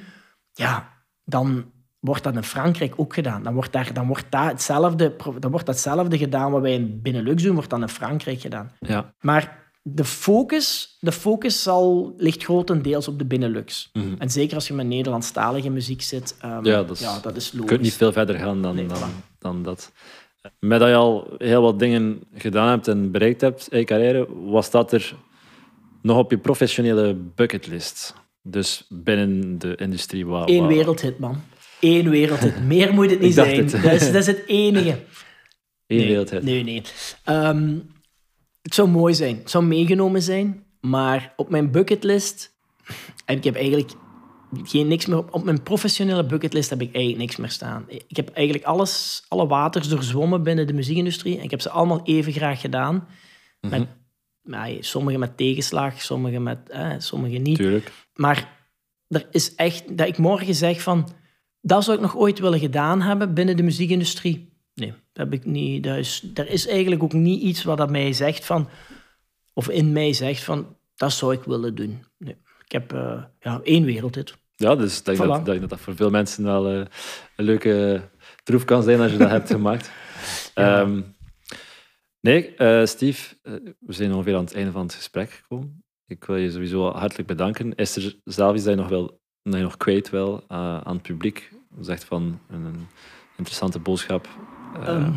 B: ja, dan wordt dat in Frankrijk ook gedaan. Dan wordt, daar, dan wordt, daar hetzelfde, dan wordt datzelfde gedaan wat wij in Benelux doen, wordt dan in Frankrijk gedaan.
A: Ja.
B: Maar de focus, de focus zal, ligt grotendeels op de Benelux.
A: Mhm.
B: En zeker als je met Nederlandstalige muziek zit, ehm,
A: Ja, dat is-
B: ja, dat is
A: Je
B: logisch.
A: kunt niet veel verder gaan dan,
B: Nee,
A: dan, dan dat. Met dat je al heel wat dingen gedaan hebt en bereikt hebt in je carrière, wat staat er nog op je professionele bucketlist? Dus binnen de industrie. Wat,
B: Eén wereldhit, man. Eén wereldhit. Meer moet het niet zijn.
A: het.
B: Dat, is, dat is het enige.
A: Eén
B: nee,
A: wereldhit.
B: Nee, nee. Ehm, het zou mooi zijn. Het zou meegenomen zijn. Maar op mijn bucketlist... En ik heb eigenlijk geen niks meer... Op, op mijn professionele bucketlist heb ik eigenlijk niks meer staan. Ik heb eigenlijk alles, alle waters doorzwommen binnen de muziekindustrie. En ik heb ze allemaal even graag gedaan.
A: Mhm.
B: Met, sommige met tegenslag, sommige, met, eh, sommige niet.
A: Tuurlijk.
B: Maar er is echt dat ik morgen zeg van dat zou ik nog ooit willen gedaan hebben binnen de muziekindustrie. Nee, dat heb ik niet. Dat is, er is eigenlijk ook niet iets wat dat mij zegt van, of in mij zegt van dat zou ik willen doen. Nee. Ik heb eh, ja, één wereldhit.
A: Ja, dus ik denk,
B: Voilà.
A: dat, dat, dat dat voor veel mensen wel eh, een leuke troef kan zijn als je dat hebt gemaakt.
B: Ja.
A: Ehm, nee, eh, Steve, eh, we zijn ongeveer aan het einde van het gesprek gekomen. Ik wil je sowieso hartelijk bedanken. Is er zelf iets dat je nog, wel, dat je nog kwijt wil eh, aan het publiek? Zegt van een, interessante boodschap,
B: Ehm,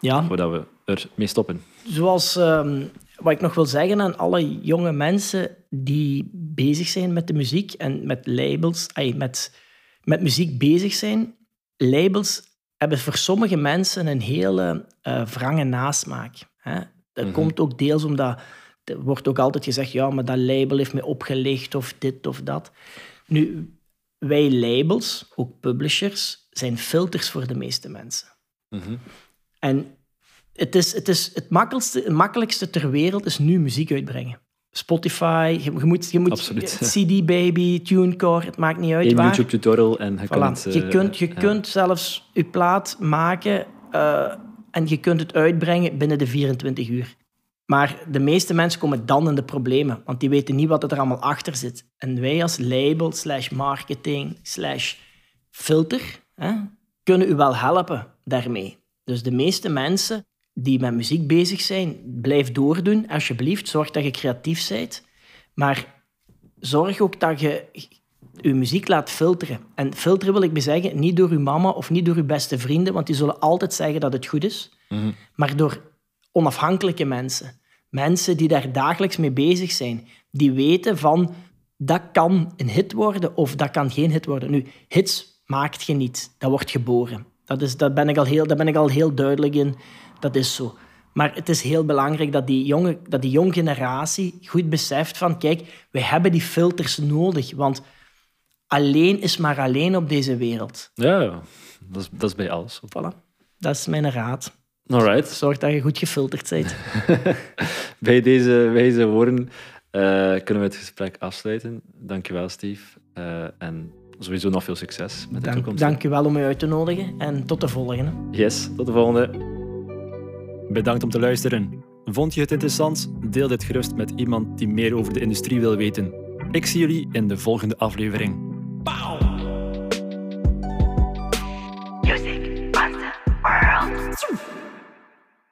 B: ja,
A: voordat we ermee stoppen.
B: zoals ehm, wat ik nog wil zeggen aan alle jonge mensen die bezig zijn met de muziek en met labels, ay, met, met muziek bezig zijn. Labels hebben voor sommige mensen een hele eh wrange nasmaak. Hè? Dat
A: Mhm.
B: komt ook deels omdat er wordt ook altijd gezegd, ja, maar dat label heeft me opgelicht of dit of dat. Nu, wij labels, ook publishers, zijn filters voor de meeste mensen.
A: Mhm.
B: En het, is, het, is het, makkelijkste, het makkelijkste ter wereld is nu muziek uitbrengen. Spotify, je, je moet, je moet
A: Absoluut.
B: CD Baby, TuneCore, het maakt niet uit
A: Eén
B: waar.
A: YouTube-tutorial en je
B: Voilà.
A: het,
B: je
A: eh,
B: kunt, je
A: ja.
B: kunt zelfs je plaat maken eh, en je kunt het uitbrengen binnen de 24 uur. Maar de meeste mensen komen dan in de problemen, want die weten niet wat er allemaal achter zit. En wij als label, slash marketing, slash filter, hè, kunnen u wel helpen daarmee. Dus de meeste mensen die met muziek bezig zijn, blijf doordoen, alsjeblieft. Zorg dat je creatief bent. Maar zorg ook dat je je muziek laat filteren. En filteren wil ik bezeggen, niet door uw mama of niet door uw beste vrienden, want die zullen altijd zeggen dat het goed is,
A: Mhm.
B: maar door onafhankelijke mensen. Mensen die daar dagelijks mee bezig zijn, die weten van dat kan een hit worden of dat kan geen hit worden. Nu, hits maakt je niet, dat wordt geboren. Dat is, dat ben ik al heel, daar ben ik al heel duidelijk in, dat is zo. Maar het is heel belangrijk dat die, jonge, dat die jonge generatie goed beseft van kijk, wij hebben die filters nodig, want alleen is maar alleen op deze wereld.
A: Ja, ja. Dat, is, dat is bij alles.
B: Voilà. Dat is mijn raad.
A: Alright.
B: Zorg dat je goed gefilterd bent.
A: Bij deze wijze woorden eh, kunnen we het gesprek afsluiten. Dankjewel, Steve. Eh, en sowieso nog veel succes met de
B: Dank,
A: toekomst.
B: dank u wel om mij uit te nodigen en tot de volgende.
A: Yes, tot de volgende. Bedankt om te luisteren. Vond je het interessant? Deel dit gerust met iemand die meer over de industrie wil weten. Ik zie jullie in de volgende aflevering.
B: Music.